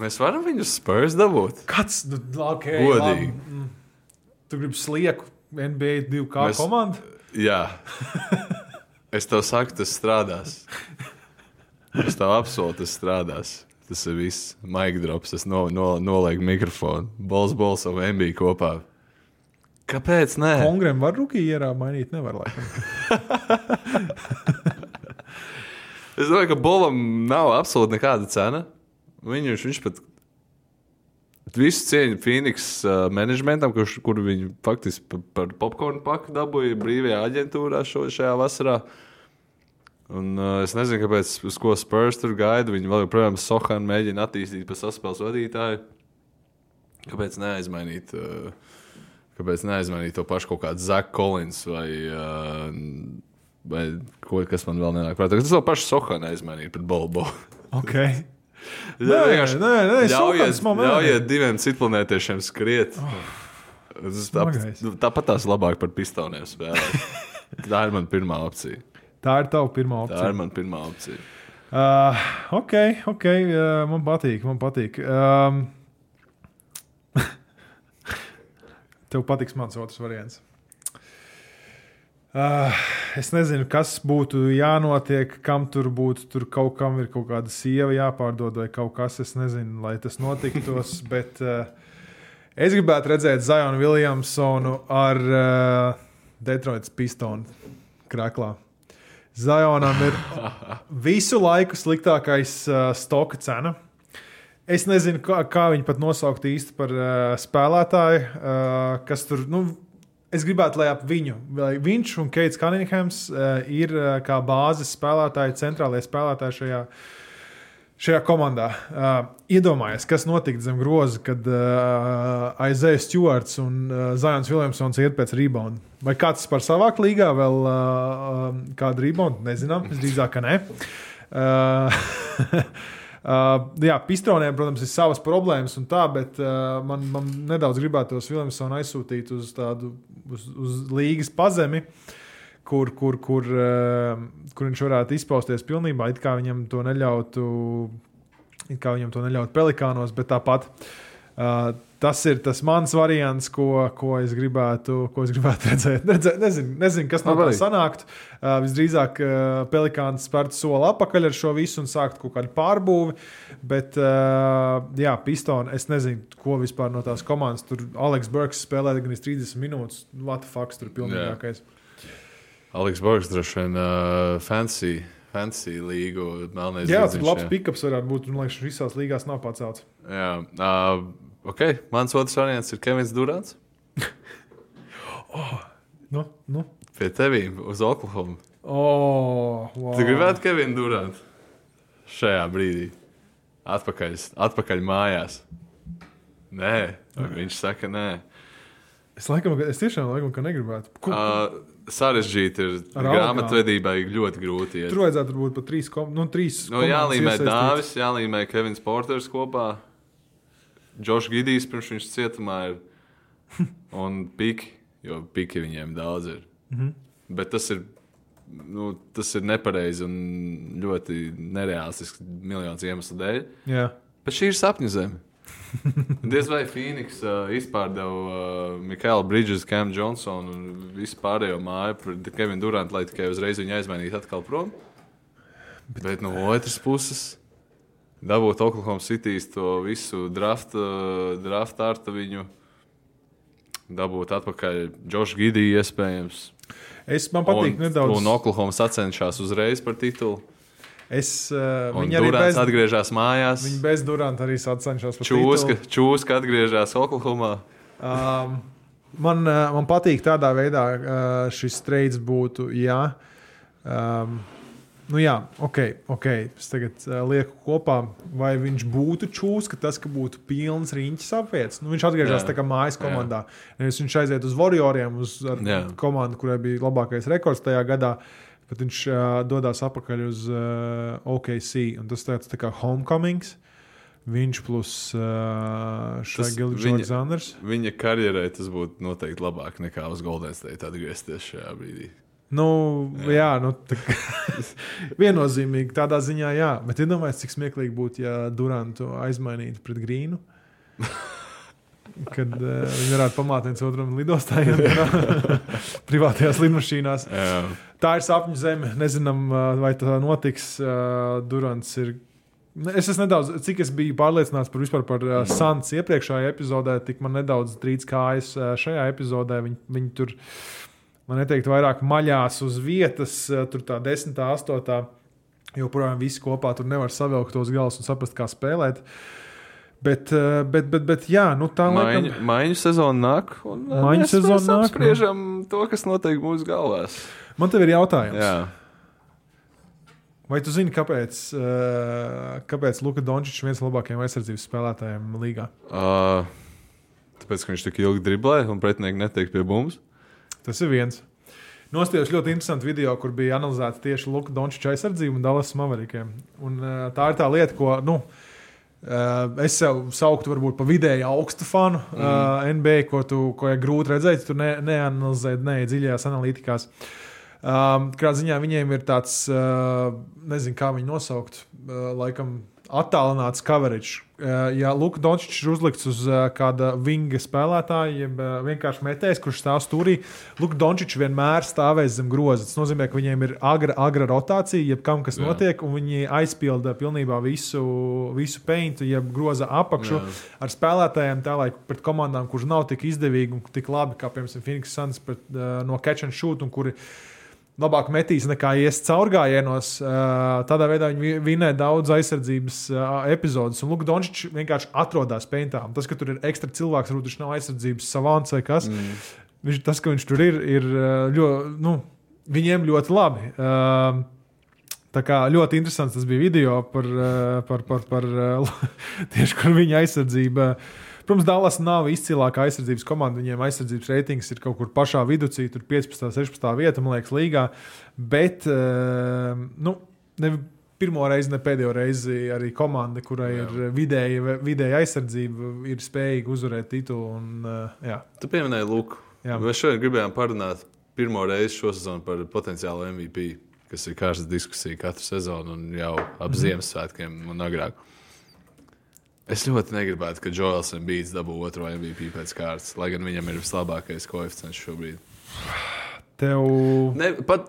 Mēs varam viņu spērs dabūt.
Kāds nu, okay,
Godīgi.
labi, mm. Tu gribi slieku NBA 2K
Mēs-
Mēs... komandu?
Jā. Es tev saku, tas strādās. Es tev apsolu, tas strādās. Tas ir viss. Maigi drops, es no, no, nolieku mikrofonu. Bols, bols un MB kopā. Kāpēc? Nē,
Kongrem var rūkī ierā mainīt, nevar laikam.
es domāju, ka Bolam nav absolūti nekāda cena. Viņš, viņš pat visu cieņu Phoenix uh, managementam, kurš, kur viņi faktiski pa- par popkornu paku dabūja brīvajā aģentūrā šo, šajā vasarā. Un, uh, es nezinu, kāpēc, uz ko Spurs tur gaida. Viņi vēl joprojām Sohānu mēģina attīstīt par saspēles vadītāju. Kāpēc neaizmainīt, uh, kāpēc neaizmainīt to pašu kaut kādu Zaku Collins vai, uh, vai ko, kas man vēl nenāk prātā. Tas vēl pašu Sohānu aizmainīt pret Bolbo.
Okay.
Nē,
nē, nē,
ļaujiet, ļaujiet diviem citplanētiešiem skriet. Tā,
smagais.
tāpat tās labāk par pistoniem spēlēt. Tā ir mana pirmā opcija.
Tā ir tava pirmā
Tā
opcija.
ir mana pirmā opcija.
Uh, ok, ok, uh, man patīk. Man patīk. Um, tev patiks mans otrs variants. Uh, es nezinu, kas būtu jānotiek, kam tur būtu. Tur kaut kam ir kaut kāda sieva jāpārdod, vai kaut kas, es nezinu, lai tas notiktos. bet uh, es gribētu redzēt Zionu Williamsonu ar uh, Detroitas pistonu krāklā. Zionam ir visu laiku sliktākais uh, stoka cena. Es nezinu, kā, kā viņi pat nosaukt īsti par uh, spēlētāju, uh, kas tur. Nu, es gribētu, lai ap viņu, lai viņš un Keits Kaninghams uh, ir uh, kā bāzes spēlētāji, centrālie spēlētāji šajā, šajā komandā. Uh, iedomājieties, kas notika zem groza, kad uh, Aizējas Stewarts un uh, Zions Williamsons iet pēc rebounda. Vai kāds par savāku līgā vēl uh, uh, kādu reboundu? Nezinām, visdrīzāk, ka ne. Uh, Uh, jā, pistroniem, protams, ir savas problēmas, un tā, bet uh, man, man nedaudz gribētos Vilniusonu aizsūtīt uz tādu uz, uz līgas pazemi, kur, kur, kur, uh, kur viņš varētu izpausties pilnībā. It kā viņam to neļautu, it kā viņam to neļautu pelikānos, bet tāpat. Uh, tas ir tas mans variants, ko, ko, es, gribētu, ko es gribētu redzēt. Redzē, nezinu, nezinu, kas no tā
Labi.
sanāktu. Uh, visdrīzāk uh, Pelikāns spērtu soli atpakaļ ar šo visu un sāktu kaut kādu pārbūvi. Bet, uh, jā, pistoni, es nezinu, ko vispār no tās komandas. Tur Aleks Burks spēlēja gan 30 minūtes. What the fuck, tur ir pilnīgākais.
Aleks Borgs droši vien uh, fancy, fantasy līgu. Melnais
Jā,
zirdziņš,
tur labs pikaps varētu būt. Man liekas, visās līgās nav pacelts.
Jā, uh, ok. Mans otrs variants ir Kevins Durants.
Nu, nu.
Pie tevīm uz Oklahoma.
Oh, wow.
Tu gribētu Kevinu Durantu šajā brīdī? Atpakaļ, atpakaļ mājās. Nē, viņš saka, nē.
Es, laikam, es tiešām laikam, ka negribētu. Ko,
Uh, sarežģīti ir. Grāmatvedībai ļoti grūti. iet.
tur vajadzētu būt pat trīs, kom, nu, trīs
Nu,
komandas
jālīmē. Dāvis, jālīmē Kevins Porters kopā. Džošs Gidijs pirms viņš cietumā ir. Un Piki, jo Piki viņiem daudz ir. Mm. -hmm. Bet tas ir. Nu, tas ir nepareizi un ļoti nereālistisks miljonus iemeslu dēļ.
Jā.
Bet šī ir sapņu zeme. Diez vai Phoenix uh, izpārdeva uh, Mikālu Bridges, Cam Johnsonu un visu pārējo māju par Kevinu Durantu, lai tikai uzreiz viņu aizmainītu atkal prom. Bet, Bet no otras puses, dabūt Oklahoma City's to visu draft, uh, draft artu viņu, dabūt atpakaļ Džošu Gidiju iespējams.
Es man patīk
un,
nedaudz.
Un Oklahoma sacenšas uzreiz par titulu.
Es, uh,
Un
viņi arī bez,
atgriežas mājās.
viņi bez Duranta arī sacenšas par
Čūska,
titulu.
čūska atgriežas Oklahomā.
Um, man, uh, man patīk tādā veidā, uh, šis streids būtu. Jā. Um, nu jā, ok, ok. Es tagad uh, lieku kopā, vai viņš būtu čūska, tas, ka būtu pilns riņķis apvietas. Nu, viņš atgriežas
Jā.
tā kā mājas komandā. Nevis viņš aiziet uz Warrioriem, uz
Jā.
komandu, kurai bija labākais rekords tajā gadā. Bet viņš uh, dodas atpakaļ uz uh, OKC. un Tas tāds tā kā homecomings. Viņš plus uh,
Tas
Šagils
viņa- karjerai tas būtu noteikti labāk nekā uz Golden State atgriezties šajā brīdī.
Nu, jā, jā nu, tā viennozīmīgi tādā ziņā, jā. Bet iedomājieties, cik smieklīgi būtu, ja Durantu aizmainītu pret Grīnu. Kad uh, viņi varētu pamāt viens otram lidostā, jau privātajās lidmašīnās.
Jā.
Tā ir sapņu zeme. Nezinām, uh, vai tā notiks. Uh, Durants ir. Es esmu nedaudz, cik es biju pārliecināts par, vispār par uh, Sans iepriekšējā epizodē, tik man nedaudz trīc kājas uh, šajā epizodē. Viņi, viņi tur, man neteikt, vairāk maļās uz vietas, uh, tur tā desmitā, astotā. Joprojām viss kopā tur nevar savilkt tos galus un saprast, kā spēlēt. Uh, bet, bet, bet jā, nu tā
Maiņu,
laikam.
maiņu sezona nāk. un, uh,
Maiņu
mēs-
sezona
mēs
nāk, nu.
Apspriežam to, kas notiek mūsu galvās.
Man te ir jautājums.
Jā.
Vai tu zini, kāpēc, uh, kāpēc Luka Dončits ir viens no labākajiem aizsardzības spēlētājiem līgā?
Uh, tāpēc, ka viņš tik ilgi driblē un pretinieki netiek pie mums.
Tas ir viens. Nostājos ļoti interesantu video, kur bija analizēta tieši Luka Dončits aizsardzība un Dallas Maverikiem. Un, tā ir tā lieta, ko nu, uh, es sev sauktu varbūt par vidēji augstu fanu mm. uh, NBA, ko, tu, ko ir grūti redzēt, tu ne, neanalizē, ne dziļajās analītikās. Um, Kādā ziņā viņiem ir tāds, uh, nezinu, kā viņu nosaukt, uh, laikam, attālināts coverage. Uh, ja Luka Dončits ir uzlikts uz uh, kāda vinga spēlētāja, jeb uh, vienkārši metējs, kurš stāv stūrī, Luka Dončits vienmēr stāvēs zem groza. Tas nozīmē, ka viņiem ir agra, agra rotācija, jeb kam kas
Jā.
notiek, un viņi aizpilda pilnībā visu, visu peintu, jeb groza apakšu
Jā.
ar spēlētājiem, tā lai pret komandām, kuras nav tik izdevīgi un tik labi, kā piemēram Phoenix Suns pret, no catch and shoot, un kuri labāk metīs nekā ies caurgājienos. Tādā veidā viņi vi- vinē daudz aizsardzības epizodus. Un Luka Dončits vienkārši atrodas peintā. Tas, ka tur ir ekstra cilvēks, varbūt viņš nav aizsardzības savants vai kas. Mm. Viņš, tas, ka viņš tur ir, ir ļoti, nu, viņiem ļoti labi. Tā kā ļoti interesants tas bija video par, par, par, par uh, tieši kur viņa aizsardzība. Protams, Dallas nav izcilākā aizsardzības komanda. Viņiem aizsardzības reitings ir kaut kur pašā vidū, tur 15, 16 vieta, man liekas, līgā. Bet, uh, nu, ne pirmo reizi, ne pēdējo reizi arī komanda, kurai
Jā.
ir vidēja, vidēja aizsardzība, ir spējīga uzvarēt titulu. Un, uh, jā,
Tu pieminēji Luku.
Jā.
Mēs šodien gribējām parunāt pirmo reizi šo sezonu par potenciālu MVP, kas ir kārtas diskusija katru sezonu un jau ap
Mhm.
Ziemassvētkiem un agrāk. Es ļoti negribētu, ka Joels Embiids dabū otro MVP pēc kārtas, lai gan viņam ir vislabākais koeficients šobrīd.
tev.
Ne, pat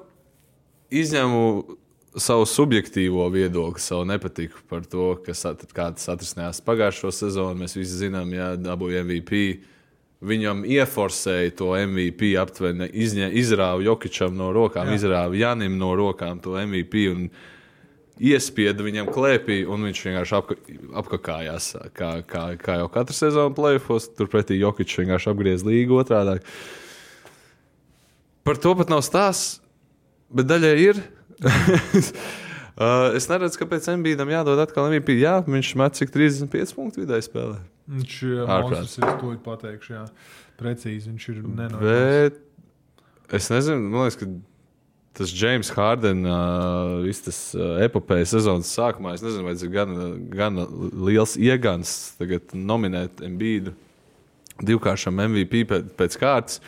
izņemu savu subjektīvo viedokli, savu nepatiku par to, kas at, kā tas atrisinājās pagājušo sezonu. Mēs visi zinām, ja dabūja MVP. Viņam ieforsēja to MVP aptuveni, izņē- izrāva Jokičam no rokām,
Jā.
Izrāva Janim no rokām to MVP un iespieda viņam klēpī, un viņš vienkārši apka, apkakājās. Kā, kā, kā jau katru sezonu plēfos, turpretī Jokičs vienkārši apgriez līgu otrādi. Par to pat nav stāsts, bet daļai ir. Uh, es neredzu, kāpēc Mbīdam jādod atkal MVP. Jā, viņš met cik 35 punktu vidēji spēlē.
Viņš ir monstrs, es to pateikšu. Jā. Precīzi, viņš ir nenormāls.
Bet es nezinu, man liekas, ka tas James Hardens, uh, viss tas epopējas sezonas sākumā, es nezinu, vai tas ir gan, gan liels iegans tagad nominēt Mbīdu divkāršam MVP pēc, pēc kārtas.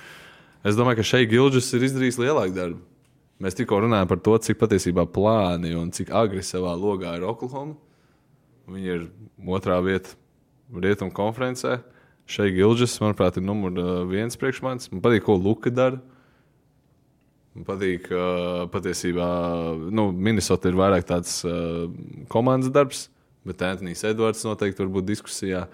Es domāju, ka šeit Gilžas ir izdarījis lielāku darbu. Mēs tikko runājām par to, cik patiesībā plāni un cik agri savā logā ir Oklahoma. Viņi ir otrā vieta rietumu konferencē. Šeit Gilžas, manuprāt, ir numur uh, viens priekšmans. Man patīk, ko Luka dara. Patīk, ka patiesībā nu, Minnesota ir vairāk tāds uh, komandas darbs, bet Antonius Edvards noteikti var būt diskusijā.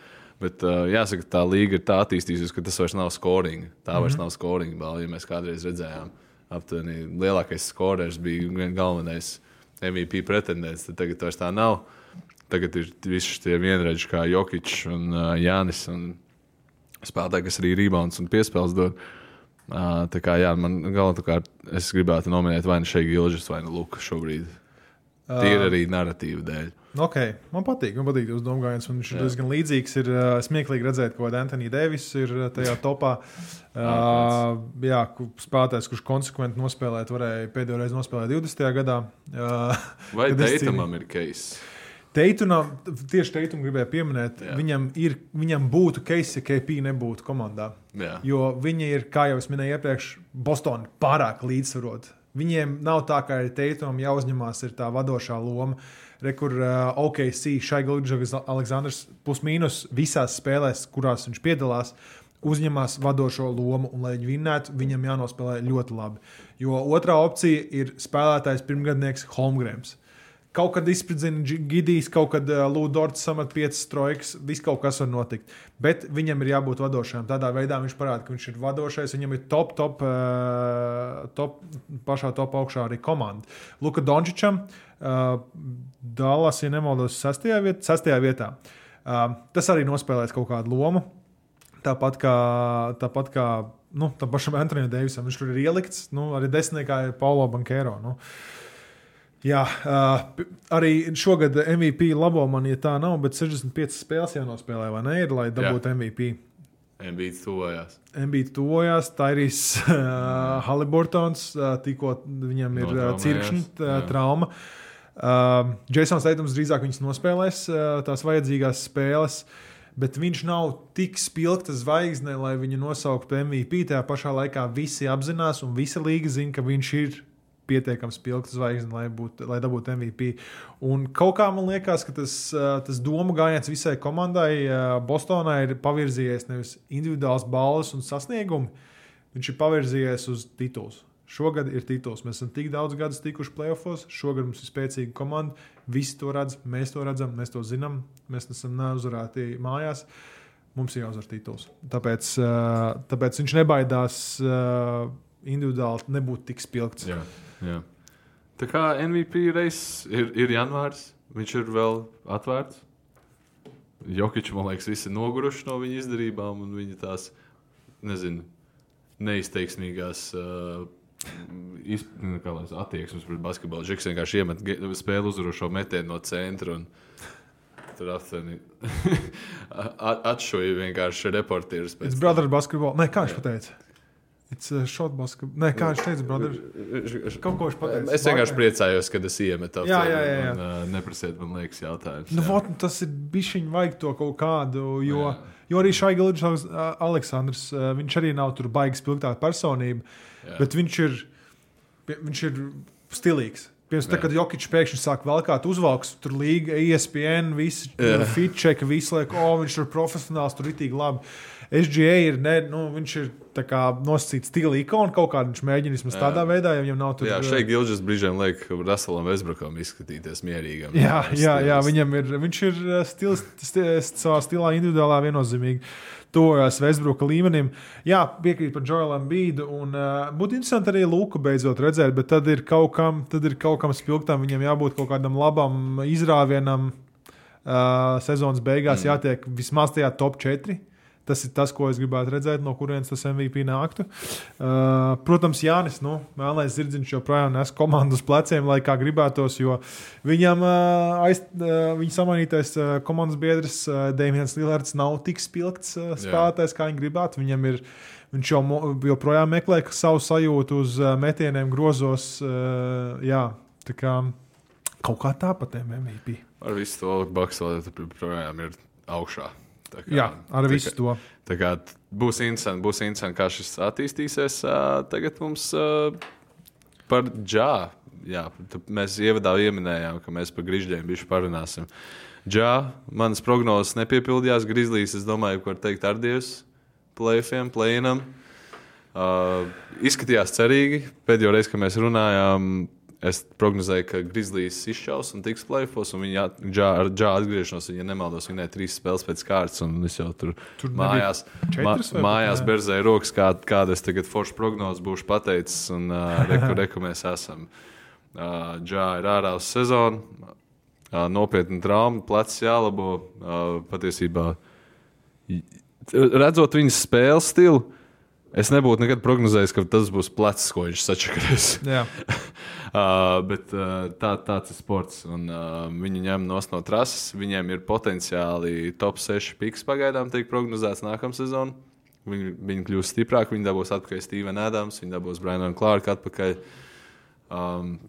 Bet uh, jāsaka, tā līga ir tā attīstījusies, ka tas vairs nav scoring. Tā vairs mm -hmm. nav scoring balva, ja mēs kādreiz redzējām. Aptuveni lielākais skorers bija galvenais MVP pretendents. tad Tagad vairs tā nav. Tagad ir visi šie vienreidži kā Jokic un uh, Jānis. Un spēlētāji, kas arī rebounds un piespēles dod. Uh, tā kā jā, man galvenokārt es gribētu nominēt vai nu šeit Gilžas vai nu Luku šobrīd. Tīri arī narratīva dēļ.
Okay, man patīk, man patīk tas domājums. Viņš ir diezgan līdzīgs. Ir uh, smieklīgi redzēt, ko Antonius Deivis ir tajā topā. Uh, jā, spēlētājs, kurš konsekventi nospēlēt, varēja pēdējo reizi nospēlēt 20. gadā. Uh,
Vai Deitamam ir case?
Teitunam, tieši Teitunam gribēju pieminēt,
Jā.
viņam, ir, viņam būtu case, ja KP nebūtu komandā.
Jā.
Jo viņi ir, kā jau es minēju iepriekš, Bostonā pārāk līdzsvaroti. Viņiem nav tā, ka arī Teitumam jāuzņemās ir tā vadošā loma. Re, kur uh, OKC šai Gulģis Aleksandrs plus-mínus visās spēlēs, kurās viņš piedalās, uzņemās vadošo lomu, un, lai viņi vinnētu, viņam jānospēlē ļoti labi. Jo otrā opcija ir spēlētājs pirmgadnieks Holmgrēms. Kaut kad izspridzina Gidijs, kaut kad uh, Lūdorts samet piecas trojkas, viss kaut kas var notikt. Bet viņam ir jābūt vadošajam. Tādā veidā viņš parāda, ka viņš ir vadošais. Viņam ir top, top, uh, top pašā top augšā arī komanda. Luka Dončičam, uh, Dallas, ja nemaldos, sastajā, viet, sastajā vietā. Uh, tas arī nospēlēs kaut kādu lomu. Tāpat kā, tāpat kā nu, tam pašam Antoniam Deivisam, viņš tur ir ielikts. Nu, arī desmitniekā ir Paulo Bankero. Nu. Jā, uh, arī šogad MVP labo man, ja tā nav, bet 65 spēles jānospēlē, vai ne? Ir, lai dabūtu. MVP.
Mbīts tuvojās.
MVP tuvojās, Tairijs uh, Haliburtons, uh, tikko viņam ir uh, cirkšņa uh, trauma. Uh, Jasons Teitums drīzāk viņas nospēlēs uh, tās vajadzīgās spēles. Bet viņš nav tik spilgta zvaigzne, lai viņu nosauktu MVP. Tajā pašā laikā visi apzinās, un visa līga zina, ka viņš ir pietiekami spilgta zvaigzne, lai, būt, lai dabūtu MVP. Un kaut kā man liekas, ka tas, tas domu gājiens visai komandai Bostonā ir pavirzījies nevis individuāls balvas un sasniegumi, viņš ir pavirzījies uz titulus. Šogad ir tituls. Mēs esam tik daudz gadus tikuši playoffs. Šogad mums ir spēcīga komanda. Visi to redz, mēs to redzam, mēs to zinām. Mēs esam neuzvarēti mājās. Mums ir jāuzvar tituls. Tāpēc, tāpēc viņš nebaidās individuāli nebūt tik spilgts.
Jā, jā. Tā kā MVP reizes ir, ir janvārs, viņš ir vēl atvērts. Jokičs, man liekas, visi ir noguruši no viņa izdarībām un viņa tās, nezinu, neizteiksmīgās. Uh, iz- nu, kā lai es- Attieksmes pret basketbolu. Džeks vienkārši iemet spēli uzvarošo metienu no centra. un Tur aptuveni atšuja vienkārši
It's
tam.
brother basketball. Nē, kā viņš pateica? It's a short basketball. Nē, kā viņš teica, brother? Kaut ko viņš pateica.
Es vienkārši priecājos, kad es iemetu
Jā, jā, jā, jā.
Un, uh, neprasiet man liekas jautājumus.
Nu, vot, tas ir bijis viņa vajag to kaut kādu, jo,
Jā.
jo arī šai Gilģis Aleksandrs, uh, viņš arī nav tur baigs spilgtā personība,
Jā.
bet viņš ir, viņš ir stilīgs. Pirms tam, kad Jokic pēkšņi sāk velkāt uzvalks, tur līga, ESPN, visi
Jā.
fitčeki, visi liek, o, viņš ir profesionāls, tur tik labi. SGA ir, ne, nu, viņš ir nosacīts stila ikona kaut kādā. Viņš mēģina vismaz tādā veidā, ja viņam nav tur.
Jā, šeit Gilžas brīžiem liek Ruselam Vesbrukam izskatīties mierīgam.
Jā, jā, jā, viņam ir, viņš ir uh, stils, stils, savā stilā individuālā viennozīmīgi. Tojas Vēsbruka līmenim. Jā, piekrīt par Joelu Bīdu. Un, uh, būtu interesanti arī Luku beidzot redzēt, bet tad ir kaut kam, tad ir kaut kam spilgtam. Viņam jābūt kaut kādam labam izrāvienam. Uh, sezonas beigās mm. jātiek vismaz tajā top 4. Tas ir tas, ko es gribētu redzēt, no kurienes tas MVP nāktu. Uh, protams, Jānis, nu, melnais zirdziņš joprojām nes komandu uz pleciem, lai kā gribētos, jo viņam uh, aiz, uh, viņa samainītais uh, komandas biedrs uh, Dēmons Lillards nav tik spilgts uh, spēlētājs, kā viņi gribētu. Viņam ir Viņš jau joprojām meklē savu sajūtu uz uh, metieniem, grozos. Uh, jā, tā kā kaut kā tāpat MVP.
Ar visu to Baks vēl joprojām ir augšā.
Kā, Jā, ar tā, visu to.
Tā kā būs interesanti, būs interesanti, kā šis attīstīsies. Tagad mums par džā. Jā, mēs ievadā ieminējām, ka mēs par grīžģiem bišķi parunāsim. Džā, manas prognozes nepiepildījās. Grizlīs, es domāju, ko var teikt ar Dievs, plēfiem, plēnam. Uh, izskatījās cerīgi. Pēdējo reizi, kad mēs runājām, Es prognozēju, ka Grizzlies izšaus un tiks plēfos, un viņi džā, ar džā atgriešanos, ja nemaldos, vinēja trīs spēles pēc kārtas, un es jau tur, tur mājās, ma, mājās berzēju rokas, kā, kāda es tagad foršu prognozes būšu pateicis, un uh, reku, reku mēs esam. Uh, džā ir ārā uz sezonu, uh, nopietna trauma, plecs jālabo. Uh, patiesībā, redzot viņas spēles stilu, Es nebūtu nekad prognozējis, ka tas būs plecs, ko viņš sačakarēs. uh, bet uh, tā, tāds ir sports. Un, uh, viņi ņem no trases. Viņiem ir potenciāli top 6 piks pagaidām, tiek prognozēts nākamā sezona. Viņi, viņi kļūs stiprāki, viņi dabūs atpakaļ Stevenu Adams, viņi dabūs Brianu Clarku atpakaļ. Um,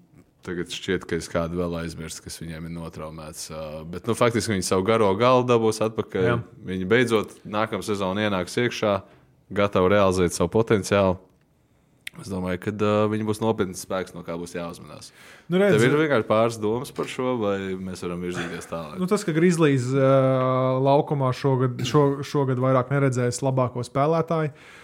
Tagad šķiet, ka es kādu vēl aizmirsu, kas viņiem ir notraumēts. Uh, bet nu, faktiski viņi savu garo galu dabūs atpakaļ. Jā. Viņi beidzot nākamā sezona ienāks iekšā. Uh, gatavi realizēt savu potenciālu. Es domāju, ka uh, viņi būs nopietns spēks, no kā būs jāuzmanās. Nu, redz, Tev ir vienkārši pāris domas par šo, vai mēs varam virzīties tālāk?
Nu, tas, ka Grizzlies uh, laukumā šogad, šo, šogad vairāk neredzējis labāko spēlētāju. Uh,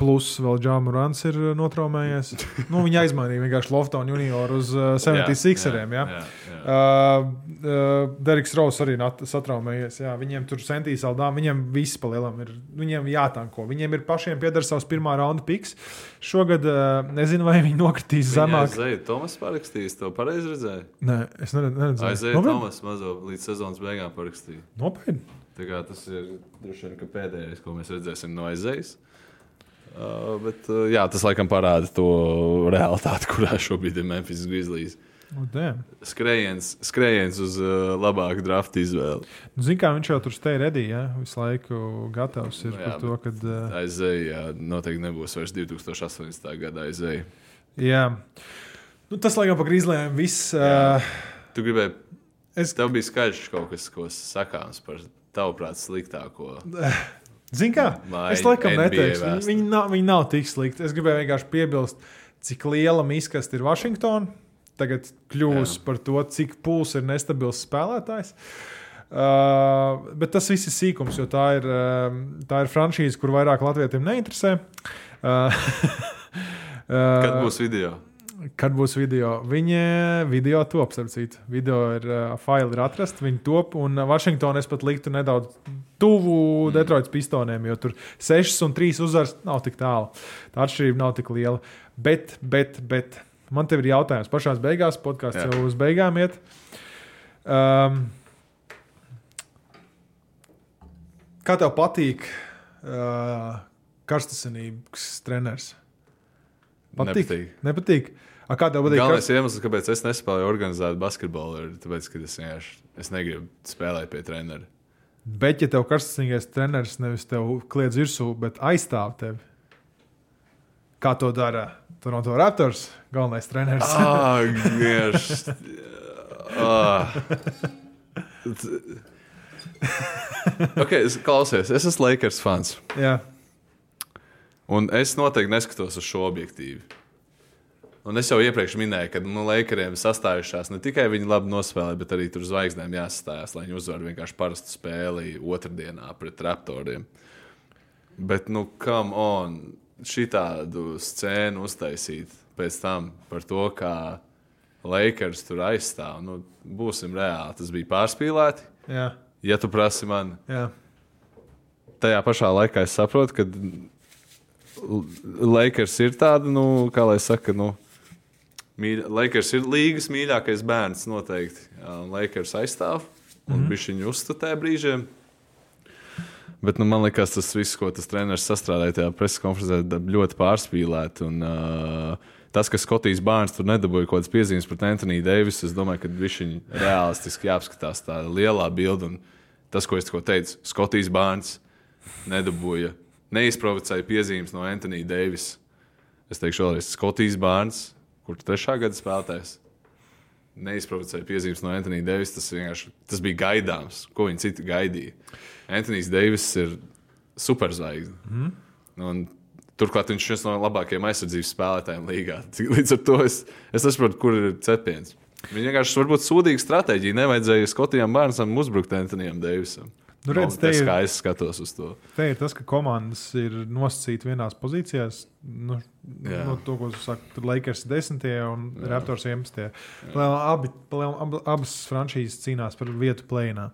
Plus vēl Džāmurants ir uh, notraumējies. nu, viņa aizmainīja vienkārši Loftonu junioru uz uh, 76eriem. Ja? Jā, jā, jā. Uh, uh, Deriks Raus arī satraumējies. Jā. Viņiem tur sentīs aldā, viņiem viss palielam ir. Viņiem jātanko. Viņiem ir pašiem pieder savs pirmā raunda piks. Šogad uh, nezinu, vai viņi nokritīs Viņa zemāk.
Aizēja Tomas parakstījis, to pareizi redzēju?
Nē, es neredzēju.
Aizēja Tomas mazo līdz sezonas beigām parakstīja.
Nopietni.
Tas ir droši vien pēdējais, ko mēs redzēsim no aizējas. Uh, bet, uh, jā, tas laikam parāda to realitāti, kurā šobrīd ir Memphis Grizzlies.
Oh,
skrējiens, skrējiens uz uh, labāku draftu izvēli.
Nu, Ziniet, kā viņš jau tur stēja redī, ja? visu laiku gatavs ir nu, jā, par to, ka. Uh...
Aizēja, noteikti nebūs vairs 2018. gada aizēja.
Jā, nu, tas laikam par Grizzliem viss. Uh...
Tu gribēji, es... tev bija skaidrs kaut kas, ko sakāms par tavuprāt sliktāko.
Zini, kā? Vai es laikam neteikšu, viņi, viņi, nav, viņi nav tik slikti. Es gribēju vienkārši piebilst, cik liela miskasta ir Vašingtona. Tagad kļūs Jā. par to, cik pūls ir nestabils spēlētājs. Uh, bet tas viss ir sīkums, jo tā ir, uh, tā ir franšīze, kur vairāk latviešiem neinteresē. Uh,
Kad būs video?
Kad būs video? Viņa video top, apsardzīt. Video ir, uh, faili ir atrasti, viņi top, un Vašingtonā es pat liktu nedaudz tuvu mm. Detroitas pistoniem, jo tur 6 un 3 uzvaras nav tik tālu. Tā atšķirība nav tik liela. Bet, bet, bet man te ir jautājums. Pašā beigās podkāsts jau uz beigām iet. Um, kā tev patīk uh, karstasinības treneris?
Patīk? Nepatīk.
Nepatīk. A, kā tev patīk?
Galvenais karst... iemesls, kāpēc es nespēju organizēt basketbolu, ir tas, ka es vienkārši es negribu spēlēt pie treneru.
Bet, ja tev karstasīgais treneris nevis tev kliedz virsū, bet aizstāv tevi, kā to dara Toronto Raptors, galvenais treneris?
Ah, giež. ah. ok, klausies, es esmu Lakers fans.
Jā.
Un es noteikti neskatos uz šo objektīvu. Un es jau iepriekš minēju, ka nu, Lakeriem sastājušās ne tikai viņi labi nospēlē, bet arī tur zvaigznēm jāsastājās, lai viņi uzvarētu vienkārši parastu spēli otrdienā pret Raptoriem. Bet, nu, kam on šitādu scēnu uztaisīt pēc tam par to, kā Lakers tur aizstāv? Nu, būsim reāli, tas bija pārspīlēti.
Jā,
Ja tu prasi man,
jā.
tajā pašā laikā es saprotu, ka Lakers ir tāda, nu, kā lai saka, nu, Lakers ir līgas mīļākais bērns noteikti. Un Lakers aizstāv un mm -hmm. viņš viņu uzstatē brīžiem. Bet nu, man liekas, tas viss, ko tas treneris sastrādāja tajā preses konferencē, ļoti pārspīlēti. Un, uh, tas, ka Skotijas bērns tur nedabūja kaut kādas piezīmes par Antoniju Deivisu, es domāju, ka viņš ir realistiski jāapskatās tā lielā bilde. Un tas, ko es tikko teicu, Skotijas bērns nedabūja, neizprovocēja piezīmes no Antonija Deivisa. Es teikšu vēlreiz, Skotijas bērns, kurš trešā gada spēlētājs, neizprovocēja piezīmes no Antonija Deivisa. Tas, vienkārši- tas bija gaidāms, ko viņi citi gaidīja. Antonijs Deivis ir superzvaigzne. Mm. Un, turklāt viņš ir viens no labākajiem aizsardzības spēlētājiem līgā. Līdz ar to es, es nesaprotu, kur ir cepiens. Viņa vienkārši varbūt sūdīga stratēģija. Nevajadzēja Skotijam bērnam uzbrukt Antonijam Deivisam.
Nu, redz,
Nu,
te
tas,
ir-
kā es skatos uz to.
Te ir tas, ka komandas ir nosacītas vienās pozīcijās. Nu,
Jā.
no to, ko jūs sakat, tur Lakers 10. un Raptors 11. Palielam Abi, palielam ab, abas franšīzes cīnās par vietu plēnā.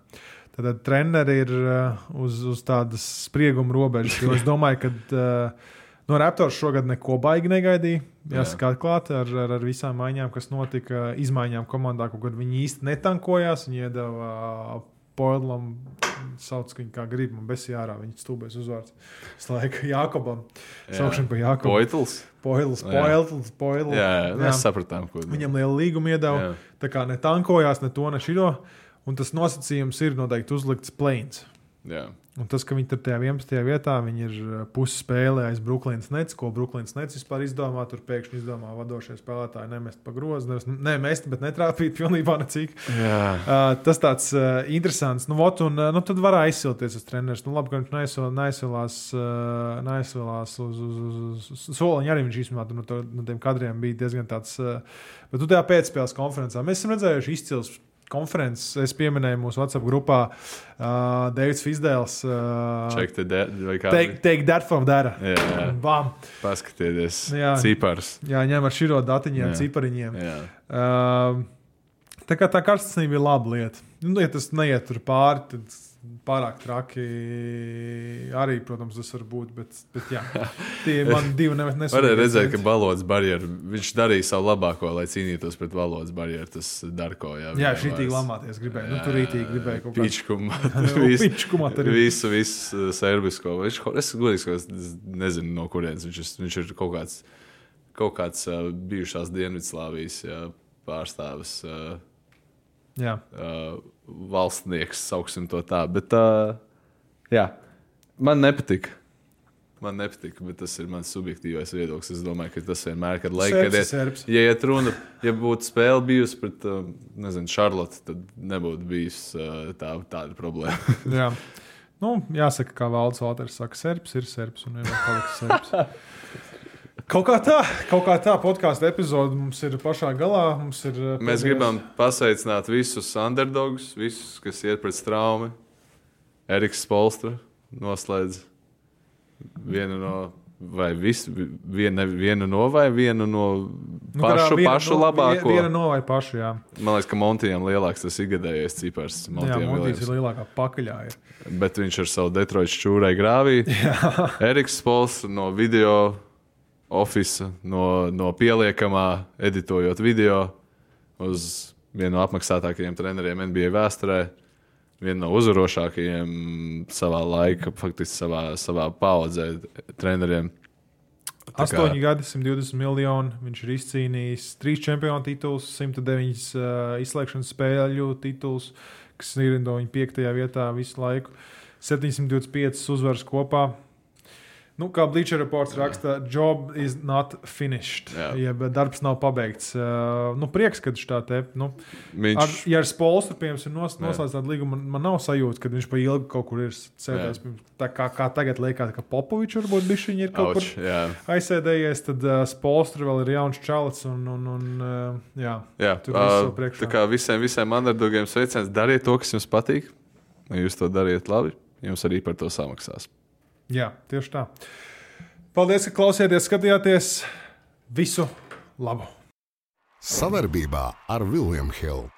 Tad treneri ir uh, uz, uz tādas sprieguma robežas. Es domāju, ka uh, no Raptors šogad neko baigi negaidīja. Jāsaka, atklāti ar, ar, ar visām maiņām, kas notika, izmaiņām komandā, kaut kad viņi īsti netankojās. Viņi iedeva uh, Poilam, sauc viņu kā grib, man besija ārā. Viņa stūbēs uzvārds. Es laiku Jākobam. Saukšana pa Jākobu.
Poitls.
Poils,
Jā.
Poils, Poils.
Jā, jā, mēs sapratām, ko
Viņam liela līguma iedeva. Tā kā ne tankojās, ne to, ne šito. Un tas nosacījums ir noteikti uzlikts plains.
Jā.
Un tas, ka viņi tur tajā 11. vietā, ir uh, pusi spēlē aiz Brooklynas Nets, ko Brooklynas Nets vispār izdomā. Tur pēkšņi izdomā vadošie spēlētāji nemest pa grozu. nevis- Nē, mest, bet netrāpīt pilnībā necik. Uh, tas tāds uh, interesants. Nu, vot, un, nu, tad var aizsilties uz treneris. Nu, labi, ka viņš neaizsil- neaizsilās, uh, neaizsilās uz, uz, uz, uz, uz soliņa. Arī viņš īstenībā no, to, no tiem kadriem bija diezgan tāds. Uh, bet tu tajā pēcspēles konferencē mēs esam redzējuši izcils. Konferences es pieminēju mūsu WhatsApp grupā. Uh, Deivids Fisdēls. Uh,
kā
take, take that from there.
Jā, jā.
Bam!
Paskatieties,
Jā.
cipars.
Jā, ņem ar širo datiņiem,
Jā.
cipariņiem.
Jā.
Uh, tā kā tā karstasnība ir laba lieta. Nu, ja tas neiet tur pāri, tad pārāk traki arī, protams, tas var būt. Bet, bet jā, tie man divi nevis
Varēja redzēt, ka valodas barjeras, viņš darīja savu labāko, lai cīnītos pret valodas barjeru. Tas Darko. Jā,
Jā, šī tīk lamāties gribēja. Nu, tur rītīgi gribēja kaut ko
Pičkumā.
Pičkumā tur ir.
Visu, visu uh, serbisko. Viņš, es godīgi sakot, nezinu, no kurienes viņš, viņš ir kaut kāds, kaut kāds uh, bijušās Dienvidslāvijas jā, pārstāvis. Uh,
Jā,
uh, valstnieks, sauksim to tā. Bet, uh, jā, man nepatika. Man nepatika, bet tas ir mans subjektīvais viedoklis. Es domāju, ka tas vienmēr, kad
Serbs
laikam,
ir serbs.
ja iet runa, ja būtu spēle bijusi pret, uh, nezinu, Šarlotu, tad nebūtu bijusi uh, tā, tāda problēma.
jā. Nu, jāsaka, kā Valdis Valters saka, serbs ir serbs un ir paliks serbs. Kaut kā tā, kaut kā tā podkāstu epizode mums ir pašā galā. Ir,
Mēs
pēdējais-
gribam pasveicināt visus underdogus, visus, kas iet pret straumi. Eriks Spolstra noslēdz vienu no. Vai visu, viena, viena no, vai vienu no
Nu,
pašu,
viena
pašu
no-
labāko?
Viena no vai pašu, jā.
Man liekas, ka Montijam lielāks tas ikgadējais cipars.
Jā,
Montijam
Montijs
Williams.
ir lielākā pakaļā. Ir.
Bet viņš ar savu Detroitu šķūrai grāvī. Eriks Pols no video oficiāla, no, no pieliekamā, editojot video uz vienu no apmaksātākajiem treneriem NBA vēsturē. Vienu no uzvarošākajiem savā laikā, faktiski savā, savā paudzē, treneriem. Tā kā-
8 gadi, 120 miljoni. Viņš ir izcīnījis 3 čempionu titulus, 109 uh, izslēgšanas spēļu titulus, kas ir no viņa 5. vietā visu laiku. 725 uzvaras kopā. Nu, kā Bleacher Reports raksta, job is not finished.
Jā.
Jeb darbs nav pabeigts. Uh, nu, prieks, ka viņš tā te. Nu,
Viņš
ar, ja ar Spolstru, ir nos, noslēdzis tādu līgumu, man, man nav sajūta, ka viņš pa ilgi kaut kur ir sēdējis. Tā kā, kā tagad liekas, ka Popovičs varbūt viņš ir kaut
Auč,
kur
jā.
aizsēdējies, tad uh, Spolstra vēl ir jauns čalis. Un, un, un, uh, jā,
Jā,
Tur viss
ā,
vēl priekšā.
tā kā visiem, visiem underdogiem sveiciens, dariet to, kas jums patīk. Ja jūs to dariet labi, jums arī par to samaksās.
Jā, tieši tā. Paldies, ka klausījāties, skatījāties. Visu labu!
Savarbībā ar Vilnius Hilu.